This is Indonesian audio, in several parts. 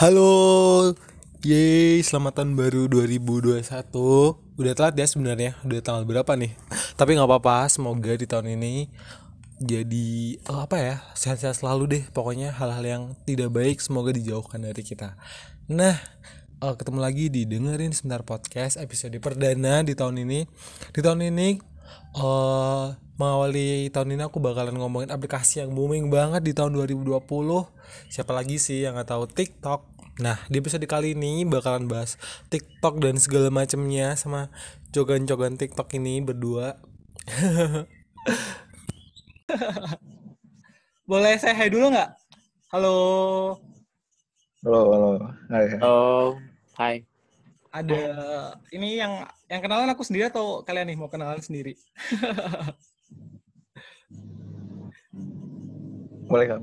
Halo, yeay, selamat tahun baru 2021 Udah telat ya sebenarnya, udah tanggal berapa nih? Tapi nggak apa-apa, semoga di tahun ini Jadi, oh, apa ya, sehat-sehat selalu deh. Pokoknya hal-hal yang tidak baik semoga dijauhkan dari kita. Nah, uh, ketemu lagi di dengerin sebentar podcast episode perdana di tahun ini. Di tahun ini, uh, mengawali tahun ini aku bakalan ngomongin aplikasi yang booming banget di tahun 2020 siapa lagi sih yang nggak tahu? TikTok. Nah di episode kali ini bakalan bahas TikTok dan segala macamnya sama jogan-jogan TikTok ini berdua. Boleh saya hai dulu nggak? Halo. Halo halo. Hai. Halo. Hai. Ada ini yang yang kenalan aku sendiri atau kalian nih mau kenalan sendiri boleh kak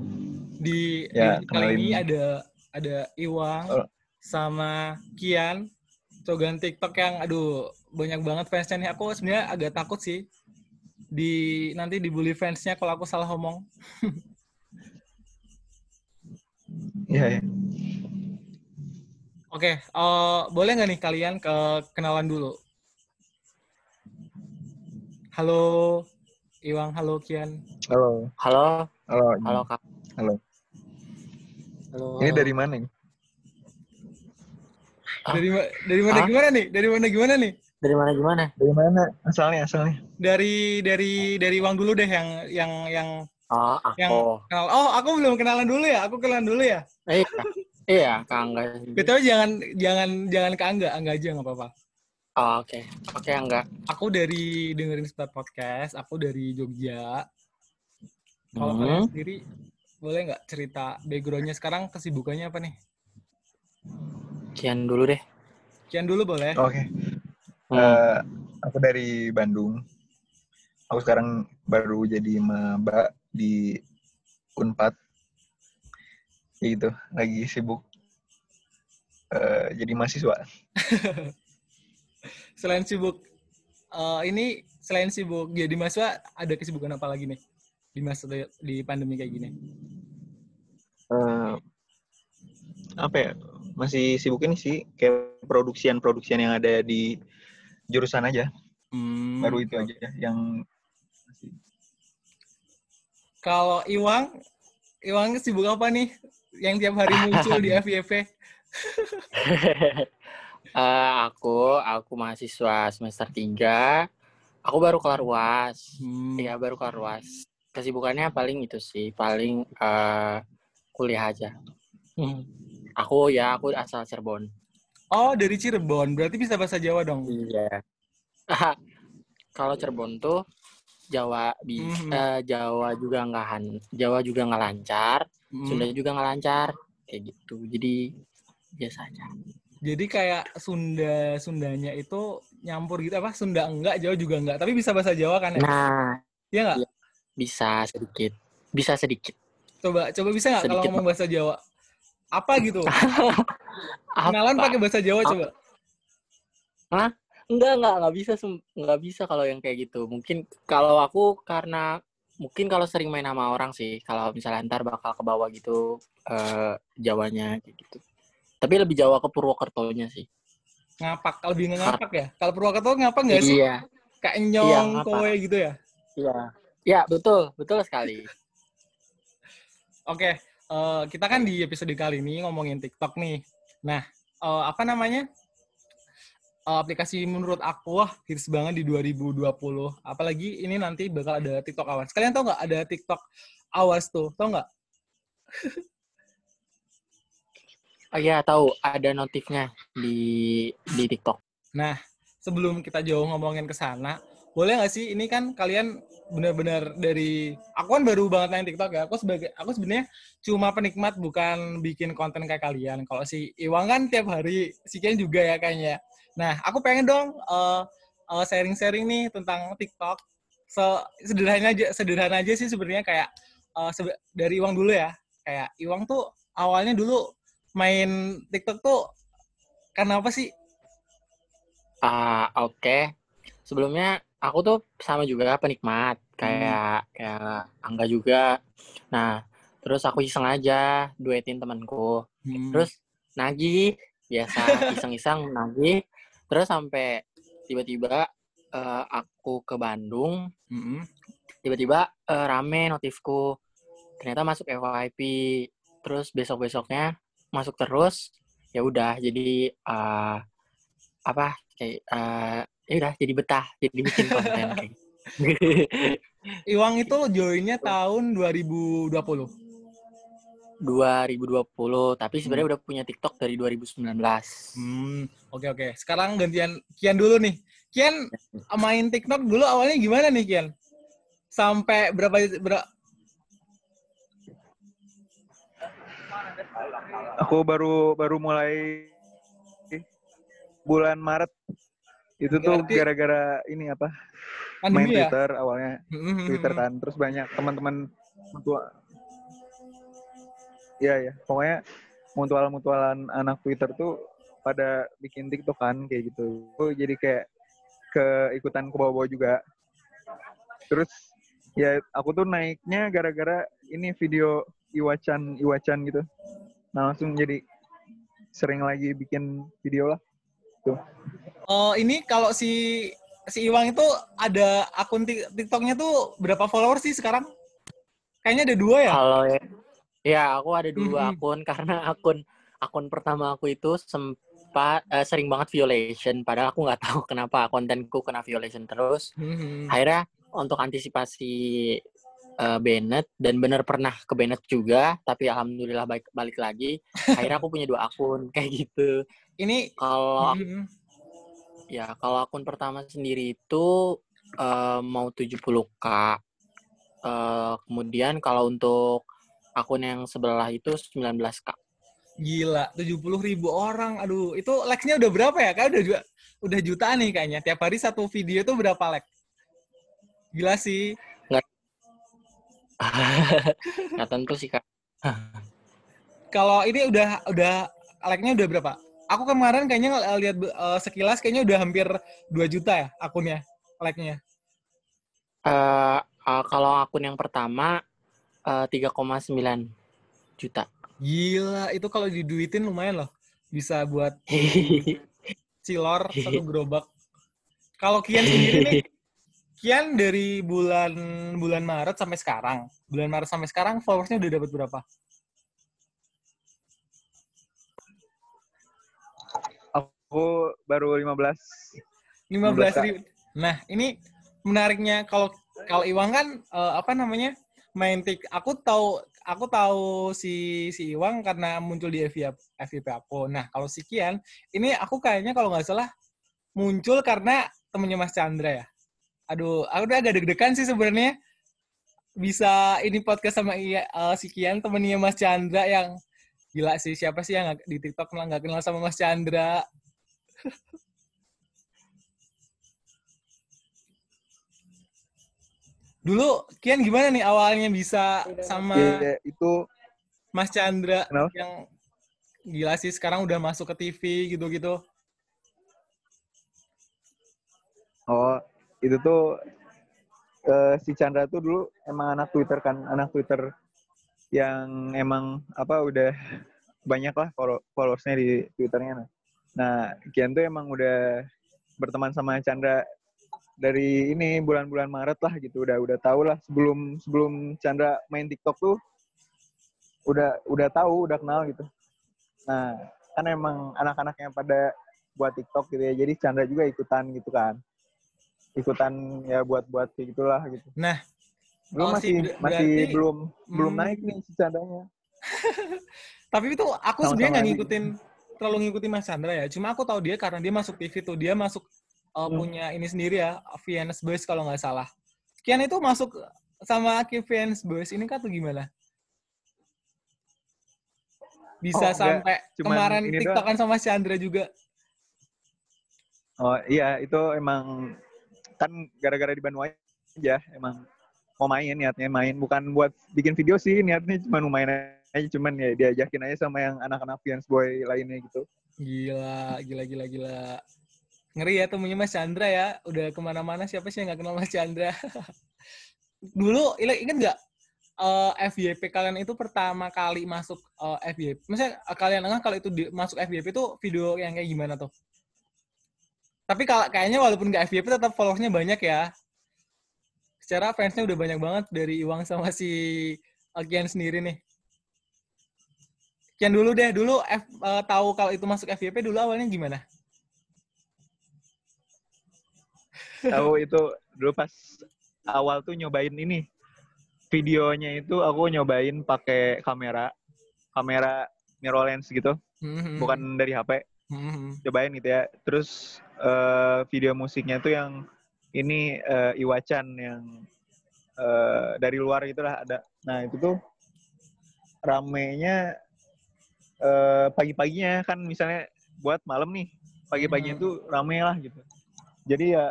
di, ya, di kali ini ada ada Iwang oh. sama Kian cogan TikTok yang aduh banyak banget fansnya nih aku sebenarnya agak takut sih di nanti dibully fansnya kalau aku salah ngomong Iya. ya. Oke, uh, boleh nggak nih kalian ke kenalan dulu? Halo, Iwang, halo Kian. Halo. Halo. Halo. Halo Kak. Halo. Halo. Ini dari mana nih? Ah. Dari dari mana ah? gimana nih? Dari mana gimana nih? Dari mana gimana? Dari mana? Asalnya asalnya. Dari dari dari Iwang dulu deh yang yang yang Oh, aku. Yang kenal. Oh, aku belum kenalan dulu ya. Aku kenalan dulu ya. Iya. iya, Kak Angga. Betul jangan jangan jangan ke Angga, Angga aja nggak apa-apa. Oh, oke. Okay. Oke, okay, Angga. Aku dari dengerin Start Podcast, aku dari Jogja. Kalau hmm. kalian sendiri boleh nggak cerita backgroundnya sekarang kesibukannya apa nih? Kian dulu deh. Kian dulu boleh. Oke. Okay. Hmm. Uh, aku dari Bandung. Aku sekarang baru jadi maba di Unpad. Ya gitu, lagi sibuk uh, jadi mahasiswa. selain sibuk uh, ini selain sibuk jadi mahasiswa ada kesibukan apa lagi nih? Di masa di pandemi kayak gini? Uh, apa ya? Masih sibuk ini sih kayak produksian-produksian yang ada di jurusan aja. Hmm. Baru itu aja yang Kalau Iwang, Iwang sibuk apa nih? Yang tiap hari muncul di FYP? uh, eh, aku, aku mahasiswa semester 3. Aku baru kelar UAS. Hmm. Ya, baru kelar UAS kesibukannya paling itu sih paling uh, kuliah aja. Hmm. aku ya aku asal Cirebon. Oh dari Cirebon. Berarti bisa bahasa Jawa dong? Iya. Kalau Cirebon tuh Jawa di mm-hmm. uh, Jawa juga nggak han Jawa juga nggak lancar mm. Sunda juga nggak lancar kayak gitu. Jadi biasa aja jadi kayak Sunda Sundanya itu nyampur gitu. Apa Sunda enggak Jawa juga enggak. Tapi bisa bahasa Jawa kan ya? Nah. Iya nggak? Iya. Bisa sedikit. Bisa sedikit. Coba coba bisa nggak kalau ngomong bahasa Jawa? Apa gitu? Kenalan pakai bahasa Jawa Apa? coba. Hah? Enggak, enggak, enggak bisa enggak bisa kalau yang kayak gitu. Mungkin kalau aku karena mungkin kalau sering main sama orang sih, kalau misalnya ntar bakal ke bawah gitu eh Jawanya kayak gitu. Tapi lebih Jawa ke Purwokerto-nya sih. Ngapak, lebih ngapak ya? Kalau Purwokerto ngapak nggak sih? Iya. Kayak nyong, iya, kowe gitu ya? Iya. Ya, betul. Betul sekali. Oke, uh, kita kan di episode kali ini ngomongin TikTok nih. Nah, uh, apa namanya? Uh, aplikasi menurut aku wah hits banget di 2020. Apalagi ini nanti bakal ada TikTok Awards. Kalian tau nggak ada TikTok Awards tuh? Tau nggak? oh iya, tahu. Ada notifnya di di TikTok. Nah, sebelum kita jauh ngomongin ke sana, boleh nggak sih ini kan kalian benar-benar dari aku kan baru banget main TikTok ya. Aku sebagai aku sebenarnya cuma penikmat bukan bikin konten kayak kalian. Kalau si Iwang kan tiap hari, si Ken juga ya kayaknya. Nah, aku pengen dong uh, uh, sharing-sharing nih tentang TikTok. So, sederhana aja sederhana aja sih sebenarnya kayak uh, sebe dari Iwang dulu ya. Kayak Iwang tuh awalnya dulu main TikTok tuh karena apa sih? Ah, uh, oke. Okay. Sebelumnya aku tuh sama juga penikmat kayak hmm. kayak Angga juga. Nah, terus aku iseng aja duetin temanku. Hmm. Terus nagih biasa iseng-iseng nagih terus sampai tiba-tiba eh, aku ke Bandung Mm-mm. tiba-tiba eh, rame notifku ternyata masuk FYP terus besok besoknya masuk terus ya udah jadi eh, apa kayak eh, ya udah jadi betah jadi bikin konten kayak Iwang itu joinnya tahun 2020. 2020 tapi sebenarnya udah punya TikTok dari 2019 Hmm, oke oke. Sekarang gantian Kian dulu nih. Kian main TikTok dulu awalnya gimana nih Kian? Sampai berapa berapa Aku baru baru mulai bulan Maret. Itu tuh gara-gara ini apa? main ya? Twitter awalnya Hmm, Twitter kan terus banyak teman-teman mutual Iya ya, pokoknya mutual-mutualan anak Twitter tuh pada bikin TikTok kan kayak gitu. Jadi kayak keikutan ke bawah-bawah juga. Terus ya aku tuh naiknya gara-gara ini video Iwacan Iwacan gitu. Nah, langsung jadi sering lagi bikin video lah. Oh, ini kalau si si Iwang itu ada akun Tik- TikToknya tuh berapa followers sih sekarang? Kayaknya ada dua ya? kalau ya ya aku ada dua Mhm. akun karena akun akun pertama aku itu sempat eh, sering banget violation padahal aku nggak tahu kenapa kontenku kena violation terus Hmm. akhirnya untuk antisipasi eh, Bennett dan bener pernah ke Bennett juga tapi alhamdulillah balik balik lagi akhirnya aku punya dua akun kayak gitu Ini kalau hmm, ya kalau akun pertama sendiri itu eh, mau 70k Eh, kemudian kalau untuk akun yang sebelah itu 19k gila 70 ribu orang. Aduh, itu likes-nya udah berapa ya? Kayak udah ju- udah jutaan nih kayaknya. Tiap hari satu video tuh berapa like? Gila sih. nggak tentu sih kak Kalau ini udah udah like-nya udah berapa? Aku kemarin kayaknya lihat eh, sekilas kayaknya udah hampir 2 juta ya akunnya, like-nya. Eh, eh, kalau akun yang pertama eh, 3,9 juta Gila, itu kalau diduitin lumayan loh. Bisa buat cilor satu gerobak. Kalau Kian sendiri nih, Kian dari bulan bulan Maret sampai sekarang, bulan Maret sampai sekarang followersnya udah dapat berapa? Aku baru 15. 15 ribu. Nah, ini menariknya kalau kalau Iwang kan eh, apa namanya main tik. Aku tahu aku tahu si si Iwang karena muncul di FYP, FYP aku. Nah, kalau si Kian ini aku kayaknya kalau nggak salah muncul karena temennya Mas Chandra ya. Aduh, aku udah agak deg-degan sih sebenarnya bisa ini podcast sama iya, eh, si Kian temennya Mas Chandra yang gila sih siapa sih yang di TikTok malah nggak kenal sama Mas Chandra Dulu Kian gimana nih awalnya bisa sama Ya, itu Mas Chandra Kenapa? yang gila sih sekarang udah masuk ke TV gitu-gitu. Oh, itu tuh eh, si Chandra tuh dulu emang anak Twitter kan, anak Twitter yang emang apa udah banyak lah follow- followersnya di Twitternya. Nah, nah Kian tuh emang udah berteman sama Chandra dari ini bulan-bulan Maret lah gitu, udah udah tahu lah sebelum sebelum Chandra main TikTok tuh udah udah tahu, udah kenal gitu. Nah, kan emang anak-anaknya pada buat TikTok gitu ya, jadi Chandra juga ikutan gitu kan ikutan ya buat-buat kayak gitulah gitu. Nah, Belum oh, masih sih, ber- masih berarti- belum belum Hmm. naik nih si Chandanya. tapi itu aku sebenarnya nggak ngikutin terlalu ngikutin Mas Chandra ya. Cuma aku tahu dia karena dia masuk TV tuh, dia masuk uh, Hmm. punya ini sendiri ya, VNS Boys kalau nggak salah. Kian itu masuk sama VNS Boys ini kan tuh gimana? Bisa Oh, sampai Cuman kemarin TikTokan sama Mas Chandra juga. Oh iya itu emang kan gara-gara di Bandung aja emang mau main niatnya main bukan buat bikin video sih niatnya cuma mau main aja cuman ya diajakin aja sama yang anak-anak Fians Boy lainnya gitu. Gila, gila, gila, gila. Ngeri ya temunya Mas Chandra ya. Udah ke mana-mana siapa sih yang nggak kenal Mas Chandra? Dulu, ingat nggak? uh, FYP kalian itu pertama kali masuk uh, FYP? Maksudnya uh, kalian enggak kalau itu masuk FYP itu video yang kayak gimana tuh? Tapi kalau kayaknya walaupun nggak FYP tetap followersnya banyak ya. Secara fansnya udah banyak banget dari Iwang sama si Kian sendiri nih. Kian dulu deh, dulu F, uh, tahu kalau itu masuk FYP dulu awalnya gimana? Tahu itu dulu pas awal tuh nyobain ini. Videonya itu aku nyobain pakai kamera kamera mirrorlens gitu. Hmm, bukan dari HP hmm, cobain gitu ya. Terus eh, video musiknya tuh yang ini eh, Iwacan yang eh, dari luar gitulah ada. Nah itu tuh ramenya eh, pagi-paginya kan misalnya buat malam nih pagi-paginya Hmm. tuh rame lah gitu jadi ya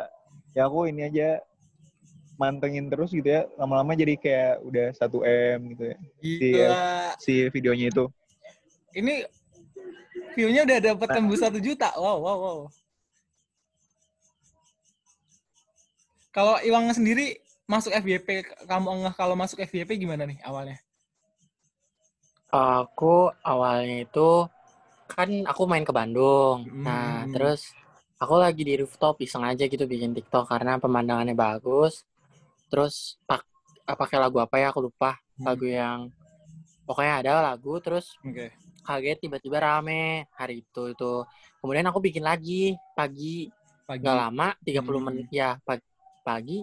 ya aku ini aja mantengin terus gitu ya lama-lama jadi kayak udah 1 m gitu ya Gila. si videonya itu Ini view-nya udah dapat Nah. tembus satu juta. Wow, wow, wow. Kalau Iwang sendiri masuk FYP, kamu enggak kalau masuk FYP gimana nih awalnya? Aku awalnya itu kan aku main ke Bandung. Nah, Hmm. terus aku lagi di rooftop iseng aja gitu bikin TikTok karena pemandangannya bagus. Terus pak ah, pakai lagu apa ya aku lupa. Hmm. Lagu yang pokoknya ada lagu terus Oke. kaget tiba-tiba rame hari itu itu. Kemudian aku bikin lagi pagi Pagi. nggak lama 30 Hmm. menit ya pagi, pagi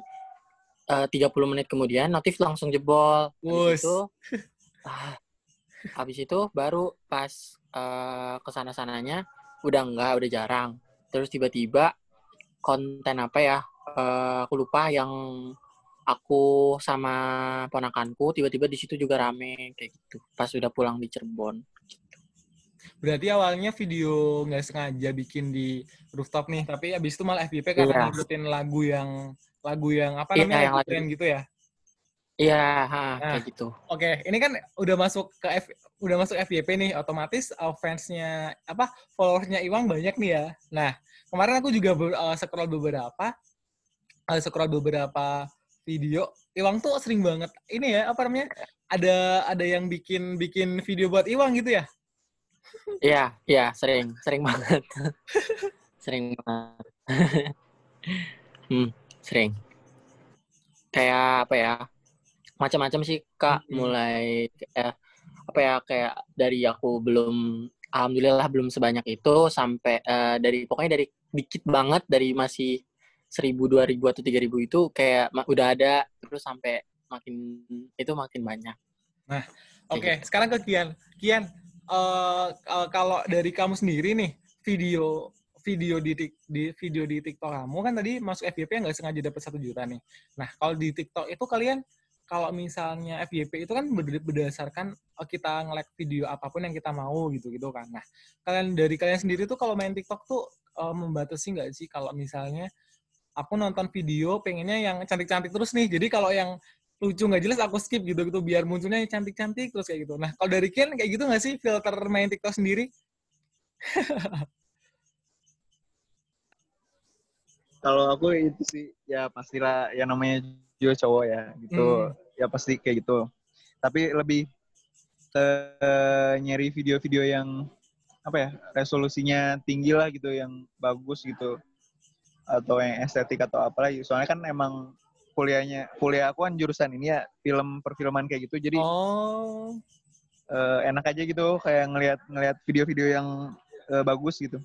eh, 30 menit kemudian notif langsung jebol. Habis itu ah, habis itu baru pas eh, ke sana sananya udah enggak udah jarang. Terus tiba-tiba konten apa ya? eh, aku lupa yang aku sama ponakanku tiba-tiba di situ juga rame kayak gitu. Pas udah pulang di Cirebon. Berarti awalnya video nggak sengaja bikin di rooftop nih, tapi abis itu malah FYP karena Iya. ngikutin lagu yang lagu yang apa Iya, namanya yang lagu gitu ya. Iya, Nah. kayak gitu. Oke, ini kan udah masuk ke F, udah masuk FYP nih, otomatis uh, fansnya apa followersnya Iwang banyak nih ya. Nah, kemarin aku juga ber, uh, scroll beberapa, uh, scroll beberapa video. Iwang tuh sering banget ini ya apa namanya? Ada ada yang bikin bikin video buat Iwang gitu ya? Iya, iya, sering, sering banget. sering banget. hmm, sering. Kayak apa ya? Macam-macam sih, Kak. Hmm. Mulai kayak apa ya? Kayak dari aku belum alhamdulillah belum sebanyak itu sampai eh, dari pokoknya dari dikit banget dari masih seribu dua ribu atau tiga ribu itu kayak udah ada terus sampai makin itu makin banyak. Kayak Oke, sekarang ke Kian. Kian, eh, eh, kalau dari kamu sendiri nih, video video di, Tik- di video di TikTok kamu kan tadi masuk FYP nggak sengaja dapat satu juta nih. Nah, kalau di TikTok itu kalian kalau misalnya FYP itu kan ber- berdasarkan eh, kita nge-like video apa pun yang kita mau gitu gitu kan. Nah, kalian dari kalian sendiri tuh kalau main TikTok tuh eh, membatasi nggak sih kalau misalnya aku nonton video pengennya yang cantik-cantik terus nih. Jadi kalau yang lucu nggak jelas aku skip gitu gitu biar munculnya yang cantik-cantik terus kayak gitu. Nah kalau dari Kian kayak gitu nggak sih filter main TikTok sendiri? kalau aku itu sih ya pastilah yang namanya juga cowok ya gitu. Hmm. ya pasti kayak gitu. Tapi lebih eh, nyari video-video yang apa ya resolusinya tinggi lah gitu yang bagus gitu. Atau yang estetik atau apalah gitu. soalnya kan emang kuliahnya kuliah aku kan jurusan ini ya film perfilman kayak gitu. Jadi Oh, eh, enak aja gitu kayak ngelihat ngelihat video-video yang eh, bagus gitu.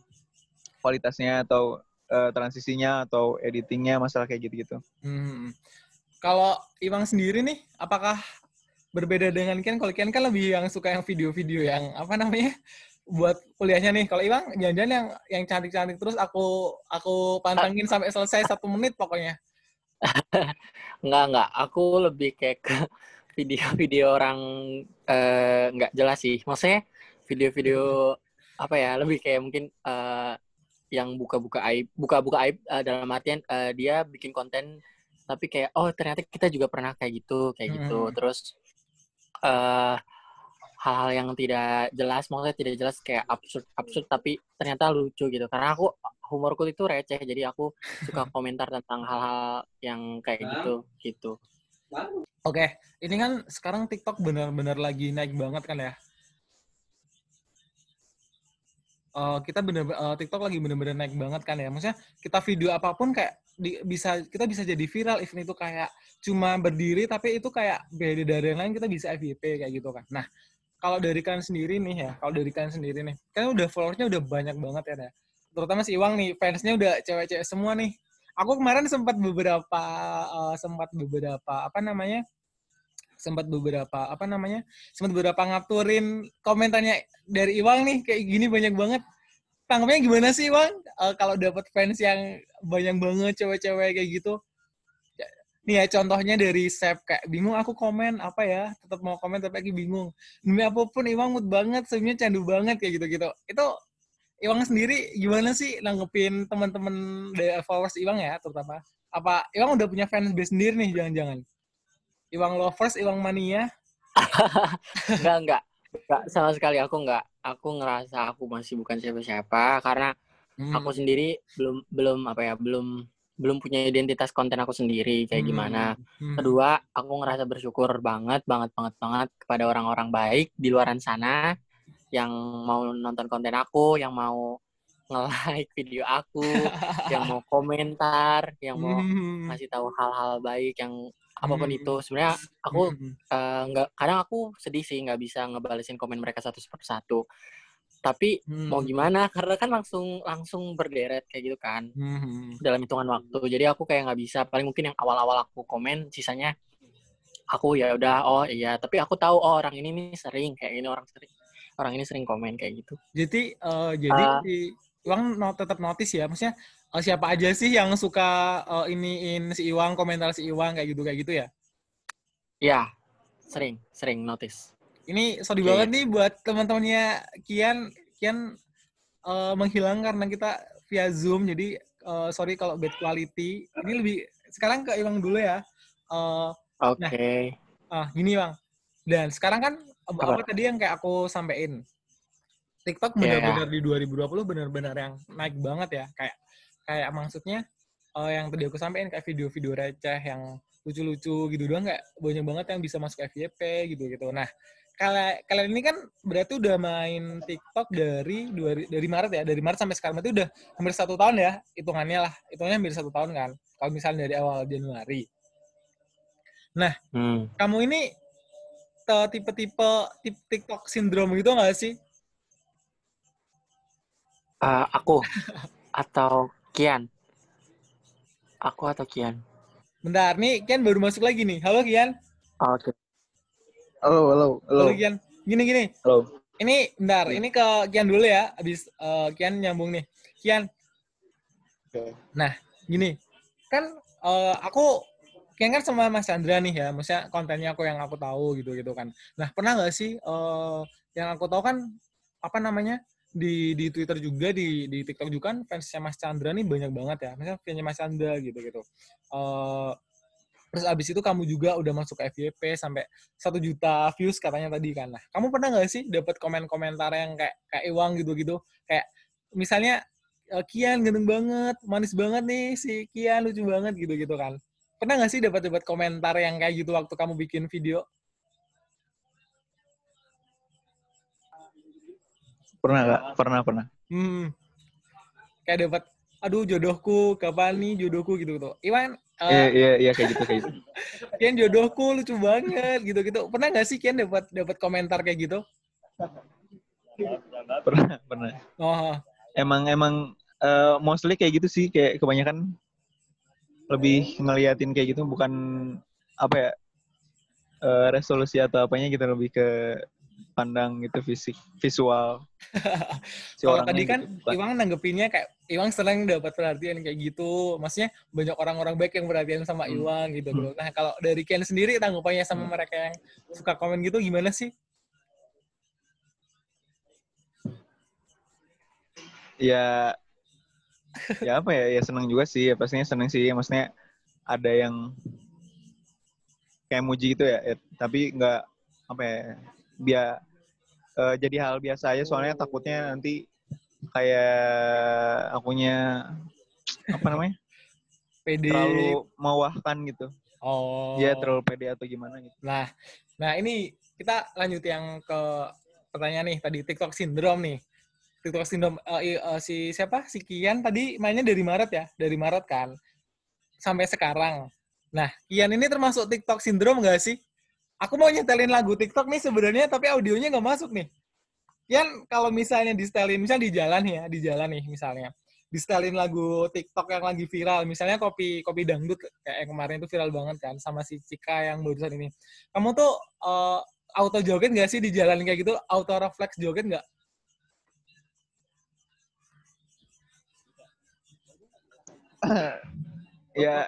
Kualitasnya atau eh, transisinya atau editingnya masalah kayak gitu-gitu. Hmm. Kalau Iwang sendiri nih, apakah berbeda dengan Kian? Kalau Kian kan lebih yang suka yang video-video yang apa namanya buat kuliahnya nih. Kalau Iwang jangan-jangan yang yang cantik-cantik terus aku aku pantengin sampai selesai satu menit pokoknya. Enggak, enggak. Aku lebih kayak ke video-video orang eh, nggak jelas sih. Maksudnya video-video apa ya? Lebih kayak mungkin eh, yang buka-buka aib, buka-buka aib eh, dalam artian eh, dia bikin konten tapi kayak oh ternyata kita juga pernah kayak gitu, kayak gitu. Hmm. Terus eh hal-hal yang tidak jelas, maksudnya tidak jelas kayak absurd, absurd tapi ternyata lucu gitu. Karena aku humorku itu receh, jadi aku suka komentar tentang hal-hal yang kayak gitu, gitu. Oke, ini kan sekarang TikTok benar-benar lagi naik banget kan ya. Eh, kita bener uh, TikTok lagi bener-bener naik banget kan ya. Maksudnya kita video apa pun kayak di, bisa kita bisa jadi viral even itu kayak cuma berdiri tapi itu kayak beda dari yang lain kita bisa FYP kayak gitu kan. Nah, kalau dari kalian sendiri nih ya, kalau dari kalian sendiri nih, kan udah followersnya udah banyak banget ya, ya. Terutama si Iwang nih, fansnya udah cewek-cewek semua nih. Aku kemarin sempat beberapa uh, sempat beberapa apa namanya? Sempat beberapa apa namanya sempat beberapa ngaturin komentarnya dari Iwang nih kayak gini banyak banget. Tanggapnya gimana sih Iwang? Uh, kalau dapat fans yang banyak banget cewek-cewek kayak gitu. Nih ya contohnya dari Sep kayak bingung aku komen apa ya tetap mau komen tapi lagi bingung. Demi apa pun Iwang mood banget sebenarnya candu banget kayak gitu-gitu. Itu Iwang sendiri gimana sih nanggepin teman-teman followers Iwang ya terutama? Apa Iwang udah punya fans base sendiri nih jangan-jangan Iwang lovers, Iwang mania? enggak, enggak. Enggak, sama sekali aku enggak. Aku ngerasa aku masih bukan siapa-siapa karena hmm. aku sendiri belum belum apa ya, belum belum punya identitas konten aku sendiri kayak hmm. gimana. Hmm. Kedua, aku ngerasa bersyukur banget, banget, banget, banget kepada orang-orang baik di luaran sana yang mau nonton konten aku, yang mau nge-like video aku, yang mau komentar, yang mau hmm. ngasih tahu hal-hal baik yang apa pun hmm. itu sebenarnya aku hmm. uh, nggak kadang aku sedih sih nggak bisa ngebalesin komen mereka satu persatu tapi hmm. mau gimana karena kan langsung langsung berderet kayak gitu kan hmm. dalam hitungan waktu jadi aku kayak nggak bisa paling mungkin yang awal-awal aku komen sisanya aku ya udah oh iya tapi aku tahu oh orang ini nih sering kayak ini orang sering orang ini sering komen kayak gitu jadi uh, jadi uh, di uang not, tetap notice ya maksudnya uh, siapa aja sih yang suka uh, iniin si Iwang, komentar si Iwang kayak gitu kayak gitu ya? Ya, sering, sering notice. Ini sorry okay. banget nih buat teman-temannya Kian, Kian uh, menghilang karena kita via Zoom, jadi uh, sorry kalau bad quality. Ini lebih sekarang ke Iwang dulu ya. Uh, Oke. Okay. Nah, uh, gini Bang. Dan sekarang kan apa, apa tadi yang kayak aku sampein. TikTok iya, benar-benar yeah. di 2020 benar-benar yang naik banget ya. Kayak kayak maksudnya uh, yang tadi aku sampaikan kayak video-video receh yang lucu-lucu gitu doang kayak banyak banget yang bisa masuk FYP gitu gitu. Nah, kalian kalian ini kan berarti udah main TikTok dari dari, dari Maret ya, dari Maret sampai sekarang berarti udah hampir satu tahun ya hitungannya lah, hitungannya hampir satu tahun kan. Kalau misalnya dari awal Januari. Nah, hmm. kamu ini tipe-tipe TikTok sindrom gitu nggak sih? Uh, aku atau Kian. Aku atau Kian? Bentar, nih Kian baru masuk lagi nih. Halo Kian. Oh, Oke. Okay. Halo, halo, halo. Halo Kian. Gini gini. Halo. Ini bentar, ini ke Kian dulu ya. Abis uh, Kian nyambung nih. Kian. Oke. Okay. Nah, gini. Kan uh, aku Kian kan sama Mas Chandra nih ya, maksudnya kontennya aku yang aku tahu gitu gitu kan. Nah pernah nggak sih uh, yang aku tahu kan apa namanya di di Twitter juga di di TikTok juga kan fansnya Mas Chandra nih banyak banget ya. Misalnya fansnya Mas Chandra gitu gitu. Uh, terus abis itu kamu juga udah masuk ke FYP sampai satu juta views katanya tadi kan. Nah, kamu pernah nggak sih dapat komen-komentar yang kayak kayak Iwang gitu-gitu? Kayak misalnya uh, Kian ganteng banget, manis banget nih si Kian lucu banget gitu-gitu kan. Pernah nggak sih dapat dapat komentar yang kayak gitu waktu kamu bikin video? Pernah kak? Pernah pernah. Hmm. Kayak dapat, aduh jodohku kapan nih jodohku gitu gitu. Iwan. Uh, iya iya iya kayak gitu kayak gitu. Kian jodohku lucu banget gitu gitu. Pernah nggak sih Kian dapat dapat komentar kayak gitu? pernah pernah. Oh. Emang emang uh, mostly kayak gitu sih kayak kebanyakan lebih ngeliatin kayak gitu bukan apa ya uh, resolusi atau apanya gitu lebih ke pandang gitu fisik visual si kalau tadi kan gitu. Iwang nanggepinnya kayak Iwang senang dapat perhatian kayak gitu maksudnya banyak orang-orang baik yang perhatian sama hmm. Iwang gitu hmm. nah kalau dari Ken sendiri tanggapannya sama hmm. mereka yang suka komen gitu gimana sih ya ya apa ya ya senang juga sih ya pastinya senang sih maksudnya ada yang kayak muji gitu ya, ya tapi nggak apa ya biar uh, jadi hal biasa aja soalnya takutnya nanti kayak akunya apa namanya PD terlalu mewahkan gitu Oh. dia terlalu pede atau gimana gitu Nah, nah ini kita lanjut yang ke pertanyaan nih tadi TikTok syndrome nih. TikTok syndrome i- eh, si siapa? Si Kian tadi mainnya dari Maret ya, dari Maret kan. Sampai sekarang. Nah, Kian ini termasuk TikTok syndrome nggak sih? Aku mau nyetelin lagu TikTok nih sebenarnya tapi audionya nggak masuk nih. Kian kalau misalnya di setelin, misalnya di jalan ya, di jalan nih misalnya. Di setelin lagu TikTok yang lagi viral, misalnya kopi kopi dangdut kayak yang kemarin itu viral banget kan sama si Cika yang barusan ini. Kamu tuh eh, auto joget nggak sih di jalan kayak gitu? Auto reflex joget nggak? ya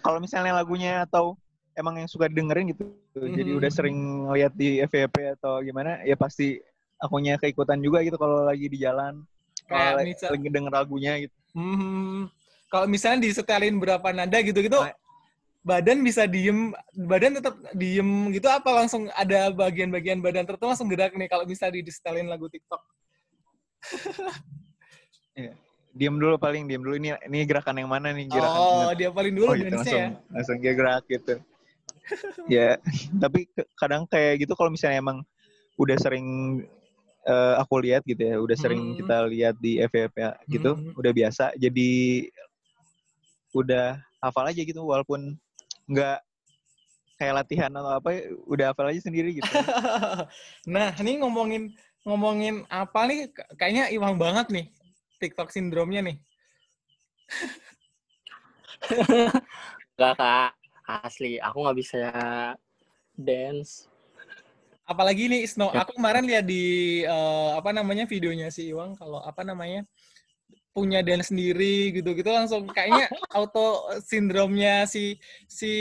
kalau misalnya lagunya atau emang yang suka dengerin gitu. Jadi Mhm. udah sering lihat di FYP atau gimana ya pasti akunya keikutan juga gitu kalau lagi di jalan. Kayak misal- lagi denger lagunya gitu. Hmm, kalau misalnya disetelin berapa nada gitu-gitu, Nah. badan bisa diem, badan tetap diem gitu apa langsung ada bagian-bagian badan tertentu langsung gerak nih kalau bisa disetelin lagu TikTok. diem dulu paling diem dulu. Ini ini gerakan yang mana nih? Gerakan Oh, dia paling dulu oh gitu. langsung ya. langsung dia gerak gitu ya tapi kadang kayak gitu kalau misalnya emang udah sering eh, aku lihat gitu ya udah sering Hmm. kita lihat di FYP gitu Hmm. udah biasa jadi udah hafal aja gitu walaupun nggak kayak latihan atau apa udah hafal aja sendiri gitu nah, ini ngomongin ngomongin apa nih? Kayaknya iwang banget nih TikTok sindromnya nih. Enggak kak, asli aku nggak bisa dance. apalagi nih Isno Ya. aku kemarin lihat di eh, apa namanya videonya si Iwang kalau apa namanya punya dance sendiri gitu-gitu langsung kayaknya auto sindromnya si si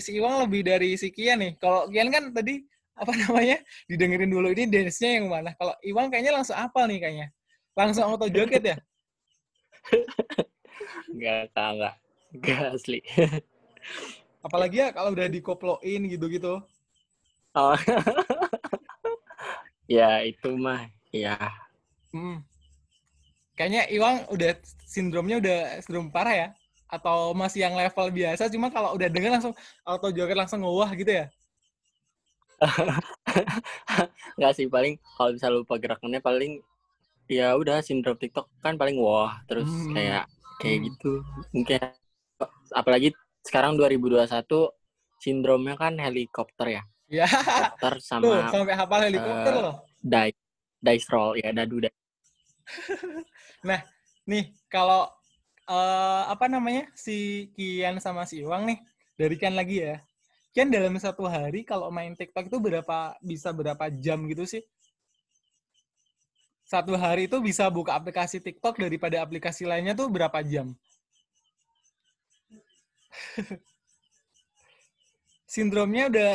si Iwang lebih dari si Kian nih kalau Kian kan tadi apa namanya didengerin dulu ini dance-nya yang mana kalau Iwang kayaknya langsung apa nih kayaknya langsung auto joget ya Enggak kak, enggak. Enggak asli. Apalagi ya kalau udah dikoploin gitu-gitu Oh. ya itu mah, ya. Hmm. Kayaknya Iwang udah sindromnya udah sindrom parah ya? Atau masih yang level biasa, cuma kalau udah denger langsung auto joget langsung ngewah gitu ya? Enggak sih paling kalau bisa lupa gerakannya paling ya udah sindrom TikTok kan paling wah terus Hmm. kayak kayak Hmm. gitu. Mungkin apalagi sekarang 2021 sindromnya kan helikopter ya. Ya, Helikopter tuh sama sampai hafal helikopter eh, loh. dice dice roll ya dadu dice. Nih, kalau eh, apa namanya si Kian sama si Iwang nih, dari Kian lagi ya. Kian dalam satu hari kalau main TikTok itu berapa bisa berapa jam gitu sih? Satu hari itu bisa buka aplikasi TikTok daripada aplikasi lainnya tuh berapa jam? Sindromnya udah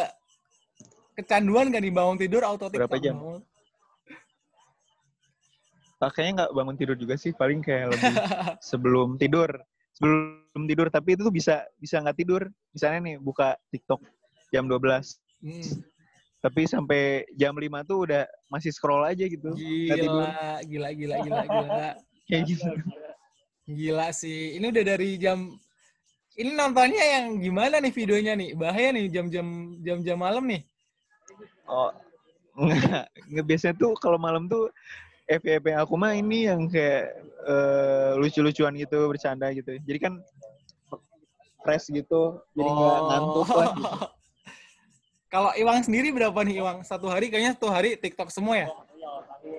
kecanduan kan di bangun tidur auto TikTok. Berapa jam? bangun. Ah, kayaknya nggak bangun tidur juga sih paling kayak lebih sebelum tidur sebelum tidur tapi itu tuh bisa bisa nggak tidur misalnya nih buka TikTok jam 12 Hmm. tapi sampai jam 5 tuh udah masih scroll aja gitu tidur Gila, gila, gila, gila, gila. kayak gitu Gila sih. Ini udah dari jam ini nontonnya yang gimana nih videonya nih? Bahaya nih jam-jam jam-jam malam nih. oh nggak nggak biasanya tuh kalau malam tuh FYP aku mah ini yang kayak eh, lucu-lucuan gitu bercanda gitu jadi kan fresh gitu jadi nggak Oh. ngantuk lah gitu. Kalau Iwang sendiri berapa nih Iwang? Satu hari kayaknya satu hari TikTok semua ya?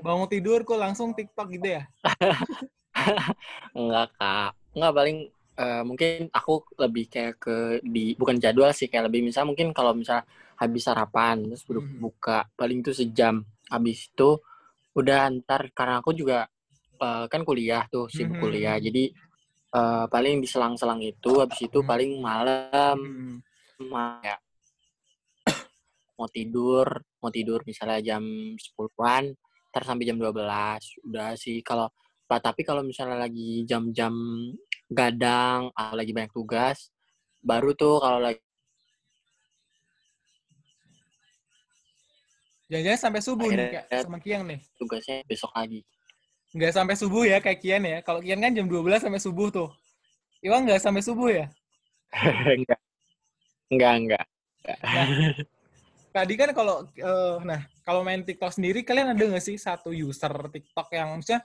Bangun tidur kok langsung TikTok gitu ya? Enggak kak, enggak paling eh, mungkin aku lebih kayak ke di bukan jadwal sih kayak lebih misal mungkin kalau misal habis sarapan terus bu- Mhm. buka paling itu sejam habis itu udah ntar karena aku juga eh, kan kuliah tuh sibuk kuliah jadi eh, paling di selang-selang itu habis itu Mhm. paling malam Hmm. ya mau tidur mau tidur misalnya jam 10-an ntar sampai jam 12 udah sih kalau Pak, tapi kalau misalnya lagi jam-jam gadang atau lagi banyak tugas baru tuh kalau lagi Jangan-jangan sampai subuh nih Akhirnya- kayak sama Kian nih. tugasnya besok lagi Nggak sampai subuh ya kayak Kian ya. Kalau Kian kan jam 12 sampai subuh tuh. Iwang nggak sampai subuh ya? enggak. Enggak, enggak. Nah, tadi kan kalau uh, nah kalau main TikTok sendiri kalian ada nggak sih satu user TikTok yang maksudnya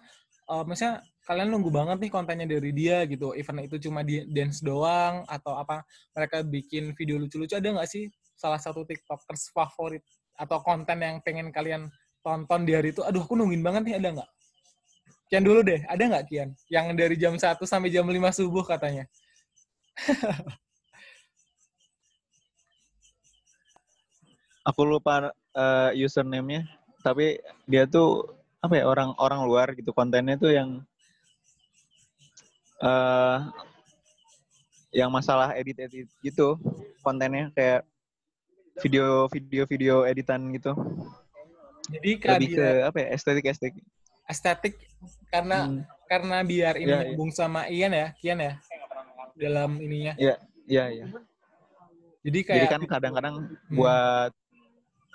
uh, maksudnya kalian nunggu banget nih kontennya dari dia gitu. Event itu cuma di dance doang atau apa mereka bikin video lucu-lucu. Ada nggak sih salah satu tiktokers favorit atau konten yang pengen kalian tonton di hari itu? Aduh aku nungguin banget nih ada nggak? Kian dulu deh ada nggak Kian? Yang dari jam 1 sampai jam 5 subuh katanya. Aku lupa uh, username-nya. Tapi dia tuh apa ya orang orang luar gitu kontennya tuh yang uh, yang masalah edit edit gitu kontennya kayak video video video editan gitu jadi lebih ke apa ya estetik estetik estetik karena hmm. karena biar ini ya, nyambung ya. sama Ian ya Kian ya dalam ininya iya iya iya jadi kayak jadi kan kadang-kadang hmm. buat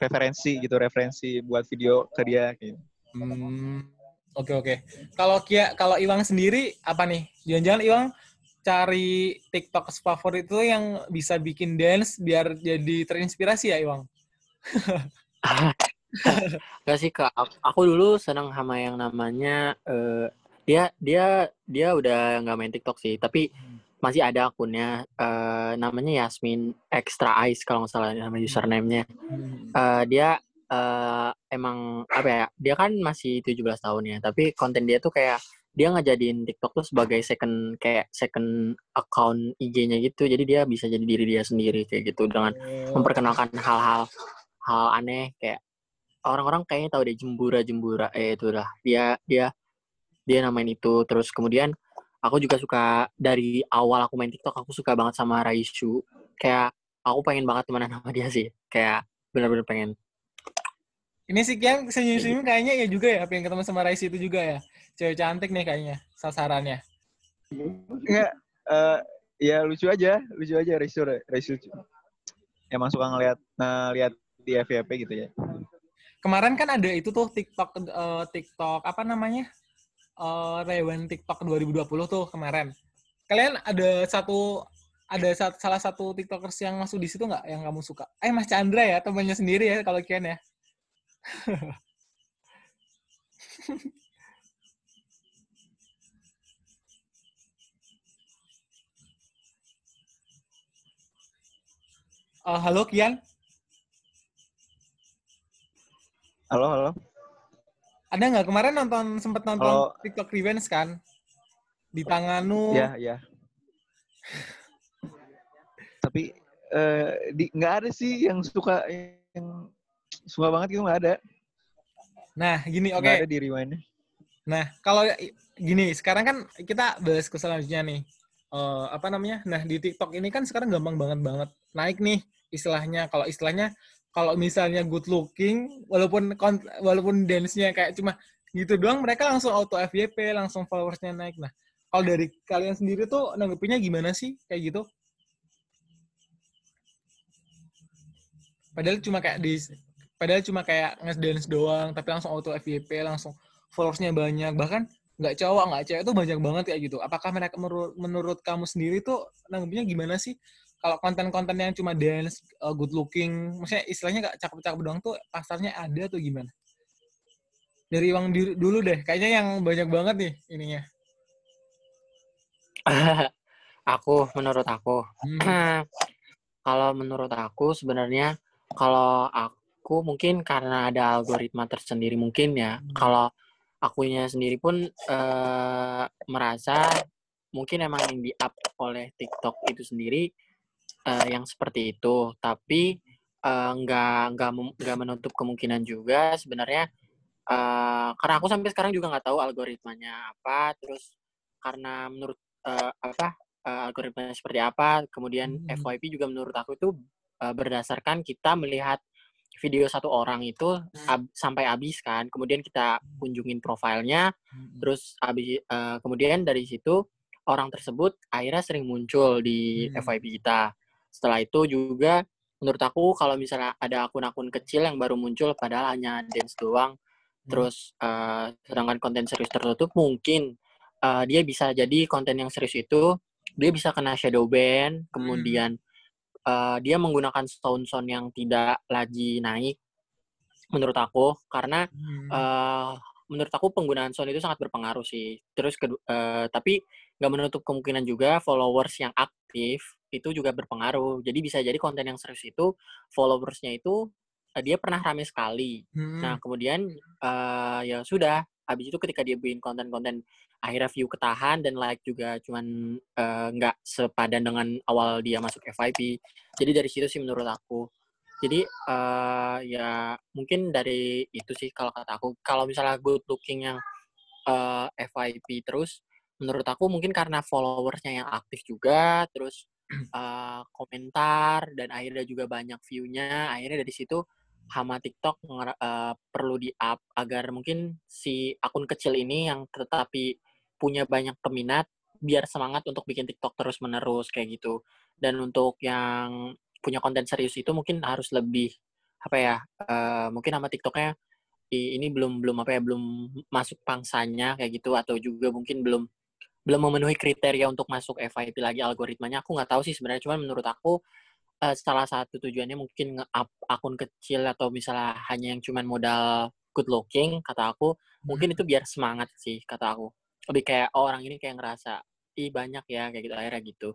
referensi gitu referensi buat video ke dia gitu. Hmm. Oke oke. Kalau Kia kalau Iwang sendiri apa nih? Jangan-jangan Iwang cari TikTok favorit itu yang bisa bikin dance biar jadi terinspirasi ya Iwang? Gak sih kak, aku dulu senang sama yang namanya uh, dia dia dia udah nggak main TikTok sih, tapi hmm masih ada akunnya uh, namanya Yasmin Extra Ice kalau nggak salah nama username-nya. Uh, dia uh, emang apa ya? Dia kan masih 17 tahun ya, tapi konten dia tuh kayak dia ngejadiin TikTok tuh sebagai second kayak second account IG-nya gitu. Jadi dia bisa jadi diri dia sendiri kayak gitu dengan oh. memperkenalkan hal-hal hal aneh kayak orang-orang kayaknya tahu deh jembura-jembura eh itu lah. Dia dia dia namain itu terus kemudian aku juga suka dari awal aku main TikTok aku suka banget sama Raisu kayak aku pengen banget temenan sama dia sih kayak bener-bener pengen ini sih yang senyum-senyum kayaknya ya juga ya pengen ketemu sama Raisu itu juga ya. Cewek cantik nih kayaknya sasarannya. Enggak uh, ya lucu aja lucu aja Raisu Raisu emang suka ngeliat ngeliat di FYP gitu ya. Kemarin kan ada itu tuh TikTok uh, TikTok apa namanya? Uh, Rewen TikTok 2020 tuh kemarin. Kalian ada satu ada salah satu TikTokers yang masuk di situ nggak? Yang kamu suka? Eh Mas Chandra ya, temannya sendiri ya kalau Kian ya. Uh, halo Kian. Halo, halo. Ada nggak kemarin nonton sempat nonton oh. TikTok Revenge kan? Di tanganmu. Iya, iya. Tapi uh, di nggak ada sih yang suka yang suka banget itu nggak ada. Nah, gini oke. Okay. ada di rewind. Nah, kalau gini, sekarang kan kita bahas ke selanjutnya nih. Uh, apa namanya? Nah, di TikTok ini kan sekarang gampang banget banget naik nih istilahnya. Kalau istilahnya kalau misalnya good looking walaupun walaupun dance-nya kayak cuma gitu doang mereka langsung auto FYP langsung followersnya naik nah kalau dari kalian sendiri tuh nanggepinnya gimana sih kayak gitu padahal cuma kayak di padahal cuma kayak nge-dance doang tapi langsung auto FYP langsung followersnya banyak bahkan nggak cowok nggak cewek itu banyak banget kayak gitu apakah mereka menurut menurut kamu sendiri tuh nanggepinnya gimana sih kalau konten-konten yang cuma dance, uh, good looking, maksudnya istilahnya gak cakep-cakep doang tuh pasarnya ada tuh gimana? Dari uang dulu deh, kayaknya yang banyak banget nih ininya. aku, menurut aku. Hmm. kalau menurut aku sebenarnya kalau aku mungkin karena ada algoritma tersendiri mungkin ya. Hmm. Kalau akunya sendiri pun uh, merasa mungkin emang yang di-up oleh TikTok itu sendiri uh, yang seperti itu tapi uh, nggak nggak nggak menutup kemungkinan juga sebenarnya uh, karena aku sampai sekarang juga nggak tahu algoritmanya apa terus karena menurut uh, apa uh, algoritmanya seperti apa kemudian hmm. FYP juga menurut aku itu uh, berdasarkan kita melihat video satu orang itu ab, sampai habis kan kemudian kita kunjungin profilnya hmm. terus habis uh, kemudian dari situ orang tersebut akhirnya sering muncul di hmm. FYP kita setelah itu juga menurut aku kalau misalnya ada akun-akun kecil yang baru muncul padahal hanya dance doang hmm. terus uh, sedangkan konten serius tertutup mungkin uh, dia bisa jadi konten yang serius itu dia bisa kena shadow ban, kemudian uh, dia menggunakan sound-sound yang tidak lagi naik menurut aku karena Hmm. uh, menurut aku penggunaan sound itu sangat berpengaruh sih. Terus uh, tapi nggak menutup kemungkinan juga followers yang aktif itu juga berpengaruh. Jadi bisa jadi konten yang serius itu followersnya itu uh, dia pernah rame sekali. Hmm. Nah kemudian uh, ya sudah. Habis itu ketika dia bikin konten-konten akhirnya view ketahan dan like juga cuman uh, nggak sepadan dengan awal dia masuk FYP. Jadi dari situ sih menurut aku. Jadi uh, ya mungkin dari itu sih kalau kata aku. Kalau misalnya good looking yang uh, FYP terus, menurut aku mungkin karena followersnya yang aktif juga, terus uh, komentar dan akhirnya juga banyak view-nya. Akhirnya dari situ hama TikTok uh, perlu di up agar mungkin si akun kecil ini yang tetapi punya banyak peminat biar semangat untuk bikin TikTok terus menerus kayak gitu. Dan untuk yang punya konten serius itu mungkin harus lebih apa ya? uh, mungkin sama TikToknya ini belum belum apa ya belum masuk pangsanya kayak gitu atau juga mungkin belum belum memenuhi kriteria untuk masuk FYP lagi algoritmanya aku nggak tahu sih sebenarnya cuman menurut aku eh, salah satu tujuannya mungkin nge-up akun kecil atau misalnya hanya yang cuman modal good looking kata aku mungkin itu biar semangat sih kata aku lebih kayak oh, orang ini kayak ngerasa ih banyak ya kayak gitu akhirnya gitu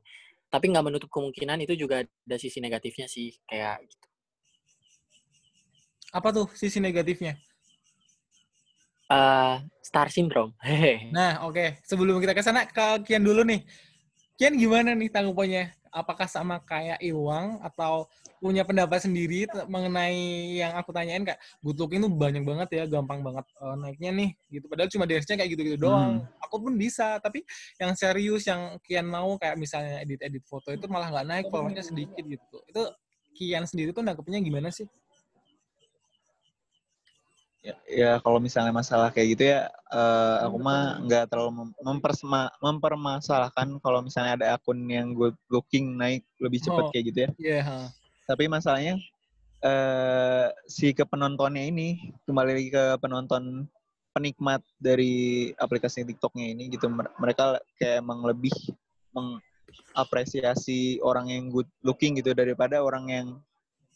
tapi nggak menutup kemungkinan itu juga ada sisi negatifnya sih kayak gitu Apa tuh sisi negatifnya? Eh, star syndrome Nah, oke. Sebelum kita ke sana, ke Kian dulu nih. Kian gimana nih tanggapannya? Apakah sama kayak Iwang atau punya pendapat sendiri mengenai yang aku tanyain good looking tuh banyak banget ya, gampang banget eh, naiknya nih gitu. Padahal cuma dance-nya kayak gitu-gitu doang. Aku pun bisa, tapi yang serius yang Kian mau kayak misalnya edit-edit foto itu malah nggak naik, followersnya sedikit gitu. Itu Kian sendiri tuh nanggepnya gimana sih? Ya, ya kalau misalnya masalah kayak gitu ya eh, aku mah nggak terlalu mem- mempersema- mempermasalahkan kalau misalnya ada akun yang good looking naik lebih cepat Oh. kayak gitu ya Iya, ha. tapi masalahnya eh si ke penontonnya ini kembali lagi ke penonton penikmat dari aplikasi TikToknya ini gitu Mer- mereka kayak emang lebih mengapresiasi orang yang good looking gitu daripada orang yang